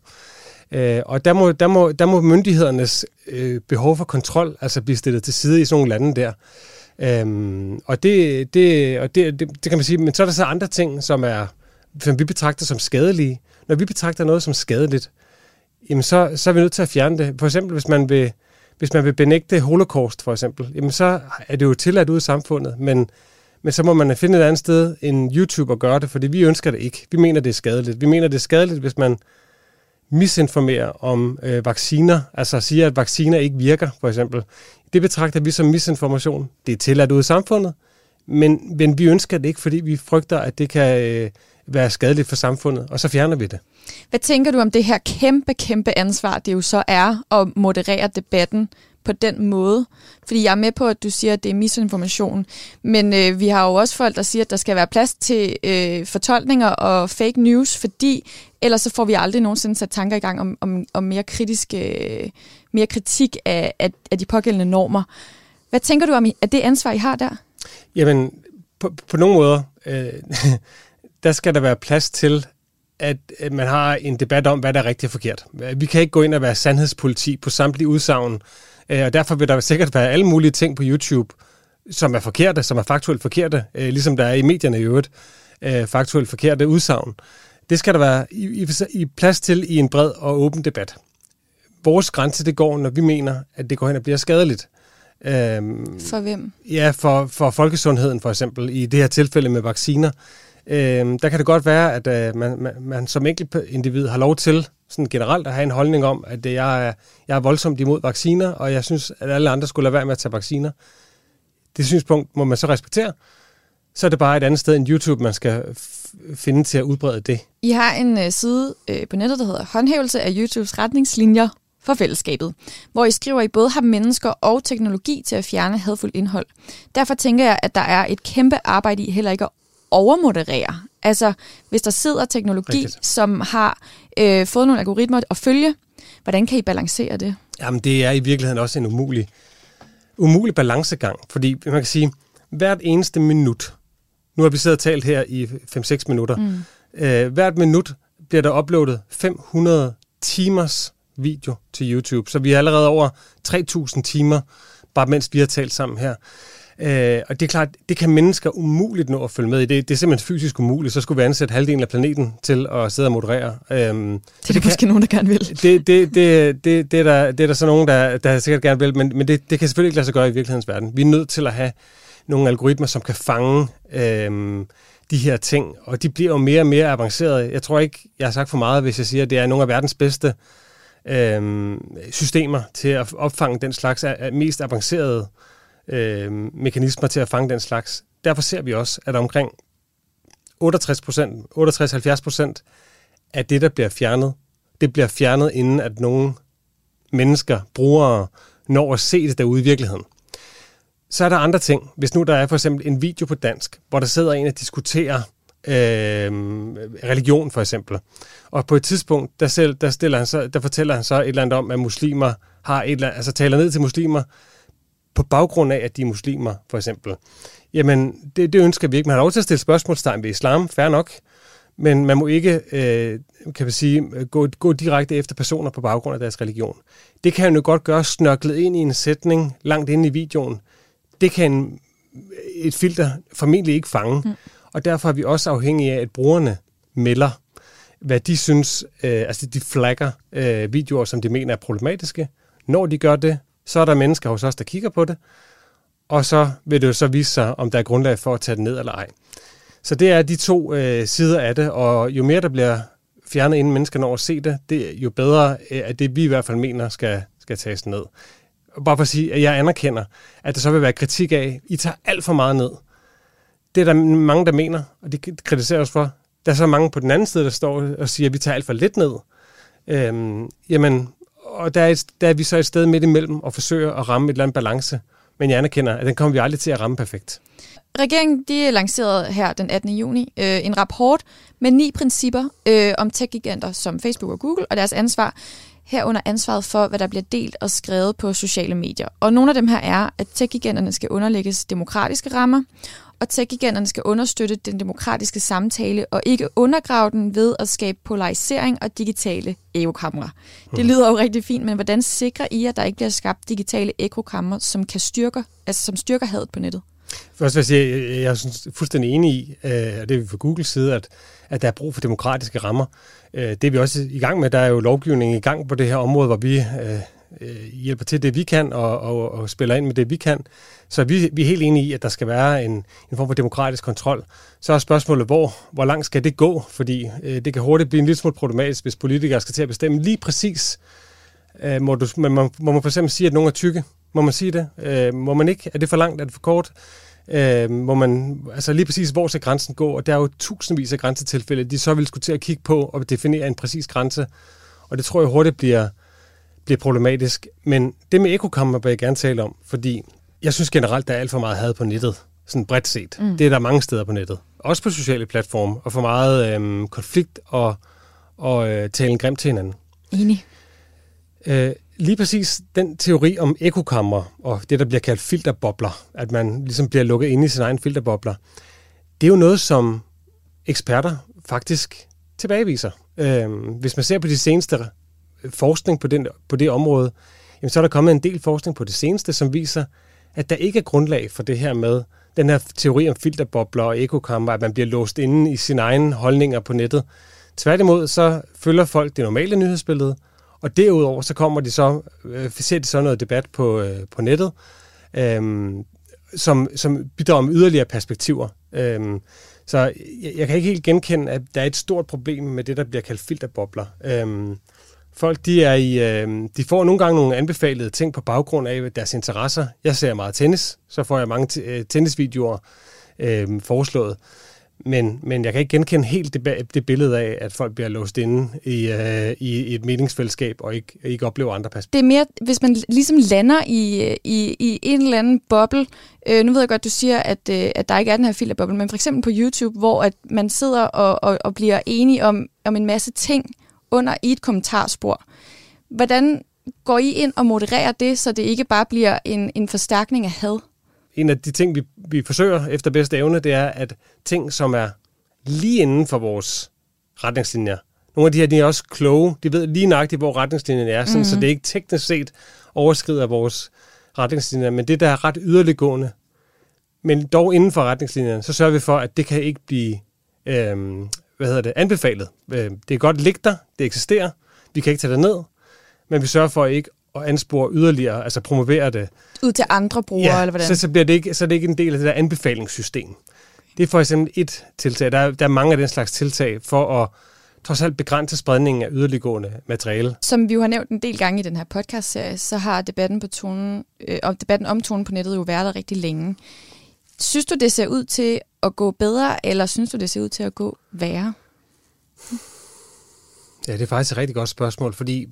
Øh, og der må, der, må, der må myndighedernes øh, behov for kontrol altså blive stillet til side i sådan nogle lande der. Øhm, og det, det, og det, det, det kan man sige, men så er der så andre ting, som, er, som vi betragter som skadelige. Når vi betragter noget som skadeligt, jamen så, så er vi nødt til at fjerne det. For eksempel, hvis man vil, hvis man vil benægte holocaust, for eksempel, jamen så er det jo tilladt ude i samfundet, men, men så må man finde et andet sted end YouTube og gøre det, fordi vi ønsker det ikke. Vi mener, det er skadeligt. Vi mener, det er skadeligt, hvis man misinformerer om øh, vacciner, altså siger, at vacciner ikke virker, for eksempel. Det betragter vi som misinformation. Det er tilladt ud i samfundet, men, men vi ønsker det ikke, fordi vi frygter, at det kan øh, være skadeligt for samfundet, og så fjerner vi det. Hvad tænker du om det her kæmpe, kæmpe ansvar, det jo så er at moderere debatten på den måde. Fordi jeg er med på, at du siger, at det er misinformation. Men øh, vi har jo også folk, der siger, at der skal være plads til øh, fortolkninger og fake news, fordi ellers så får vi aldrig nogensinde sat tanker i gang om, om, om mere, kritisk, øh, mere kritik af, af, af de pågældende normer. Hvad tænker du om at det ansvar, I har der? Jamen, på, på nogle måder, øh, der skal der være plads til, at man har en debat om, hvad der er rigtigt og forkert. Vi kan ikke gå ind og være sandhedspoliti på samtlige udsagn, Øh, og derfor vil der sikkert være alle mulige ting på YouTube, som er forkerte, som er faktuelt forkerte, øh, ligesom der er i medierne i øvrigt, øh, faktuelt forkerte udsagn. Det skal der være i, i, i plads til i en bred og åben debat. Vores grænse det går, når vi mener, at det går hen og bliver skadeligt. Øhm, for hvem? Ja, for, for folkesundheden for eksempel. I det her tilfælde med vacciner. Øhm, der kan det godt være, at øh, man, man, man som enkelt individ har lov til sådan generelt at have en holdning om, at jeg er, jeg er voldsomt imod vacciner, og jeg synes, at alle andre skulle lade være med at tage vacciner. Det synspunkt må man så respektere. Så er det bare et andet sted end YouTube, man skal finde til at udbrede det. I har en øh, side øh, på nettet, der hedder håndhævelse af YouTubes retningslinjer for fællesskabet, hvor I skriver, at I både har mennesker og teknologi til at fjerne hadfuldt indhold. Derfor tænker jeg, at der er et kæmpe arbejde i heller ikke at overmoderere. Altså, hvis der sidder teknologi, Rigtigt. som har øh, fået nogle algoritmer at følge, hvordan kan I balancere det? Jamen, det er i virkeligheden også en umulig, umulig balancegang, fordi man kan sige, hvert eneste minut, nu har vi siddet og talt her i 5-6 minutter, mm. øh, hvert minut bliver der uploadet 500 timers video til YouTube, så vi er allerede over 3.000 timer, bare mens vi har talt sammen her. Øh, og det er klart, det kan mennesker umuligt nå at følge med i. Det, det er simpelthen fysisk umuligt. Så skulle vi ansætte halvdelen af planeten til at sidde og moderere. Øh, det er det kan, måske nogen, der gerne vil. Det, det, det, det, det, er, der, det er der så nogen, der, der sikkert gerne vil, men, men det, det kan selvfølgelig ikke lade sig gøre i virkelighedens verden. Vi er nødt til at have nogle algoritmer, som kan fange øh, de her ting, og de bliver jo mere og mere avancerede. Jeg tror ikke, jeg har sagt for meget, hvis jeg siger, at det er nogle af verdens bedste øh, systemer til at opfange den slags af mest avancerede øh, øh, mekanismer til at fange den slags. Derfor ser vi også, at omkring 68 68-70 procent af det, der bliver fjernet, det bliver fjernet, inden at nogle mennesker, brugere, når at se det derude i virkeligheden. Så er der andre ting. Hvis nu der er for eksempel en video på dansk, hvor der sidder en og diskuterer øh, religion for eksempel, og på et tidspunkt, der, selv, der, stiller han så, der fortæller han så et eller andet om, at muslimer har et eller andet, altså taler ned til muslimer, på baggrund af, at de er muslimer, for eksempel. Jamen, det, det ønsker vi ikke. Man har lov til at stille spørgsmålstegn ved islam, fair nok, men man må ikke, øh, kan vi sige, gå, gå direkte efter personer på baggrund af deres religion. Det kan jo godt gøre snørklet ind i en sætning langt inde i videoen. Det kan et filter formentlig ikke fange, mm. og derfor er vi også afhængige af, at brugerne melder, hvad de synes, øh, altså de flagger øh, videoer, som de mener er problematiske. Når de gør det, så er der mennesker hos os, der kigger på det, og så vil det jo så vise sig, om der er grundlag for at tage det ned eller ej. Så det er de to øh, sider af det, og jo mere der bliver fjernet, inden mennesker når at se det, det jo bedre øh, er det, vi i hvert fald mener skal, skal tages ned. Bare for at sige, at jeg anerkender, at der så vil være kritik af, I tager alt for meget ned. Det er der mange, der mener, og de kritiserer os for. Der er så mange på den anden side, der står og siger, at vi tager alt for lidt ned. Øhm, jamen, og der er, der er vi så et sted midt imellem og forsøger at ramme et eller andet balance. Men jeg anerkender, at den kommer vi aldrig til at ramme perfekt. Regeringen de lancerede her den 18. juni øh, en rapport med ni principper øh, om tech-giganter som Facebook og Google og deres ansvar herunder ansvaret for, hvad der bliver delt og skrevet på sociale medier. Og nogle af dem her er, at tech-giganterne skal underlægges demokratiske rammer, og tech-giganterne skal understøtte den demokratiske samtale og ikke undergrave den ved at skabe polarisering og digitale ekokamre. Det lyder jo rigtig fint, men hvordan sikrer I, at der ikke bliver skabt digitale ekokamre, som kan styrke, altså som styrker hadet på nettet? Først vil jeg sige, jeg er fuldstændig enig i, øh, og det er vi fra Googles side, at, at der er brug for demokratiske rammer. Øh, det er vi også i gang med. Der er jo lovgivning i gang på det her område, hvor vi øh, hjælper til det, vi kan, og, og, og spiller ind med det, vi kan. Så vi, vi er helt enige i, at der skal være en, en form for demokratisk kontrol. Så er spørgsmålet, hvor, hvor langt skal det gå? Fordi øh, det kan hurtigt blive en lille smule problematisk, hvis politikere skal til at bestemme lige præcis, øh, må, du, må, man, må man for eksempel sige, at nogen er tykke. Må man sige det? Øh, må man ikke? Er det for langt? Er det for kort? Øh, må man, altså lige præcis, hvor skal grænsen gå? Og der er jo tusindvis af grænsetilfælde, de så vil skulle til at kigge på og definere en præcis grænse. Og det tror jeg hurtigt bliver, bliver problematisk. Men det med ekokammer vil jeg gerne tale om, fordi jeg synes generelt, der er alt for meget had på nettet, sådan bredt set. Mm. Det er der mange steder på nettet. Også på sociale platforme, og for meget øhm, konflikt og, og øh, talen grimt til hinanden. Enig. Øh, lige præcis den teori om ekokammer og det, der bliver kaldt filterbobler, at man ligesom bliver lukket ind i sin egen filterbobler, det er jo noget, som eksperter faktisk tilbageviser. Øh, hvis man ser på de seneste forskning på, den, på det område, jamen, så er der kommet en del forskning på det seneste, som viser, at der ikke er grundlag for det her med den her teori om filterbobler og ekokammer, at man bliver låst inde i sine egne holdninger på nettet. Tværtimod så følger folk det normale nyhedsbillede, og derudover så kommer de så, øh, ser de så noget debat på, øh, på nettet, øh, som, som bidrager om yderligere perspektiver. Øh, så jeg, jeg kan ikke helt genkende, at der er et stort problem med det, der bliver kaldt filterbobler. Øh, Folk de er i, øh, de får nogle gange nogle anbefalede ting på baggrund af deres interesser. Jeg ser meget tennis, så får jeg mange t- øh, tennisvideoer øh, foreslået. Men, men jeg kan ikke genkende helt det, det billede af, at folk bliver låst inde i, øh, i, i et meningsfællesskab og ikke, ikke oplever andre perspektiver. Det er mere, hvis man ligesom lander i, i, i en eller anden boble. Øh, nu ved jeg godt, du siger, at, øh, at der ikke er den her filterboble, men for eksempel på YouTube, hvor at man sidder og, og, og bliver enige om, om en masse ting, under i et kommentarspor. Hvordan går I ind og modererer det, så det ikke bare bliver en, en forstærkning af had? En af de ting, vi, vi forsøger efter bedste evne, det er, at ting, som er lige inden for vores retningslinjer, nogle af de her, de er også kloge, de ved lige nøjagtigt, hvor retningslinjen er, sådan, mm. så det ikke teknisk set overskrider vores retningslinjer, men det, der er ret yderliggående, men dog inden for retningslinjerne, så sørger vi for, at det kan ikke blive øhm, hvad hedder det, anbefalet. Øh, det er godt ligge der, det eksisterer, vi kan ikke tage det ned, men vi sørger for ikke at anspore yderligere, altså promovere det. Ud til andre brugere, ja, eller hvordan? Så, så, bliver det ikke, så er det ikke en del af det der anbefalingssystem. Det er for eksempel et tiltag. Der er, der er mange af den slags tiltag for at trods alt begrænse spredningen af yderliggående materiale. Som vi jo har nævnt en del gange i den her podcast-serie, så har debatten, på tonen, øh, debatten om tonen på nettet jo været der rigtig længe. Synes du, det ser ud til at gå bedre, eller synes du, det ser ud til at gå værre? Ja, det er faktisk et rigtig godt spørgsmål, fordi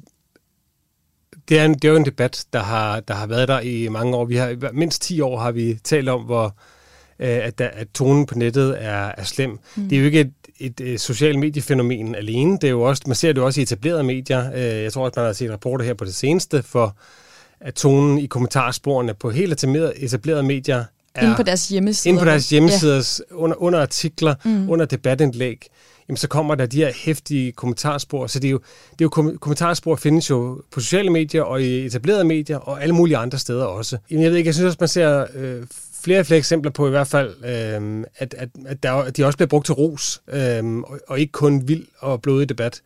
det er, en, det er jo en debat, der har, der har været der i mange år. Vi har, mindst 10 år har vi talt om, hvor øh, at, der, at tonen på nettet er, er slem. Mm. Det er jo ikke et, et, et social mediefænomen alene. Det er jo også, man ser det jo også i etablerede medier. Øh, jeg tror også, man har set rapporter her på det seneste, for at tonen i kommentarsporene på helt etablerede medier er... Inde på deres hjemmesider. Inde på deres hjemmesider, ja. under, under artikler, mm. under debatindlæg, jamen så kommer der de her hæftige kommentarspor. Så det er jo, det er jo kommentarspor findes jo på sociale medier og i etablerede medier og alle mulige andre steder også. Jamen, jeg ved ikke, jeg synes også, man ser øh, flere og flere eksempler på i hvert fald, øh, at, at, at, der, at de også bliver brugt til ros, øh, og, og ikke kun vild og blodig debat.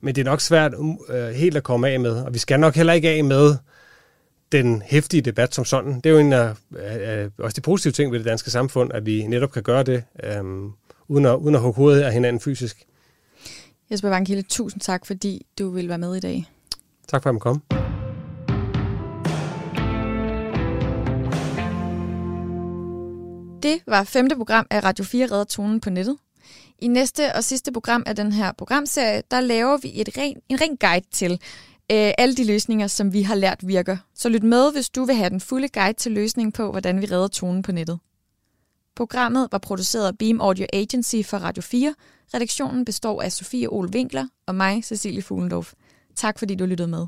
Men det er nok svært øh, helt at komme af med, og vi skal nok heller ikke af med den hæftige debat som sådan. Det er jo en af, af også de positive ting ved det danske samfund, at vi netop kan gøre det. Øhm, uden at, uden at hugge hovedet af hinanden fysisk. Jesper Vankilde, tusind tak, fordi du vil være med i dag. Tak for at komme. Det var femte program af Radio 4 Redder Tonen på nettet. I næste og sidste program af den her programserie, der laver vi et ren, en ren guide til øh, alle de løsninger, som vi har lært virker. Så lyt med, hvis du vil have den fulde guide til løsningen på, hvordan vi redder tonen på nettet. Programmet var produceret af Beam Audio Agency for Radio 4. Redaktionen består af Sofie Ole Winkler og mig, Cecilie Fuglendorf. Tak fordi du lyttede med.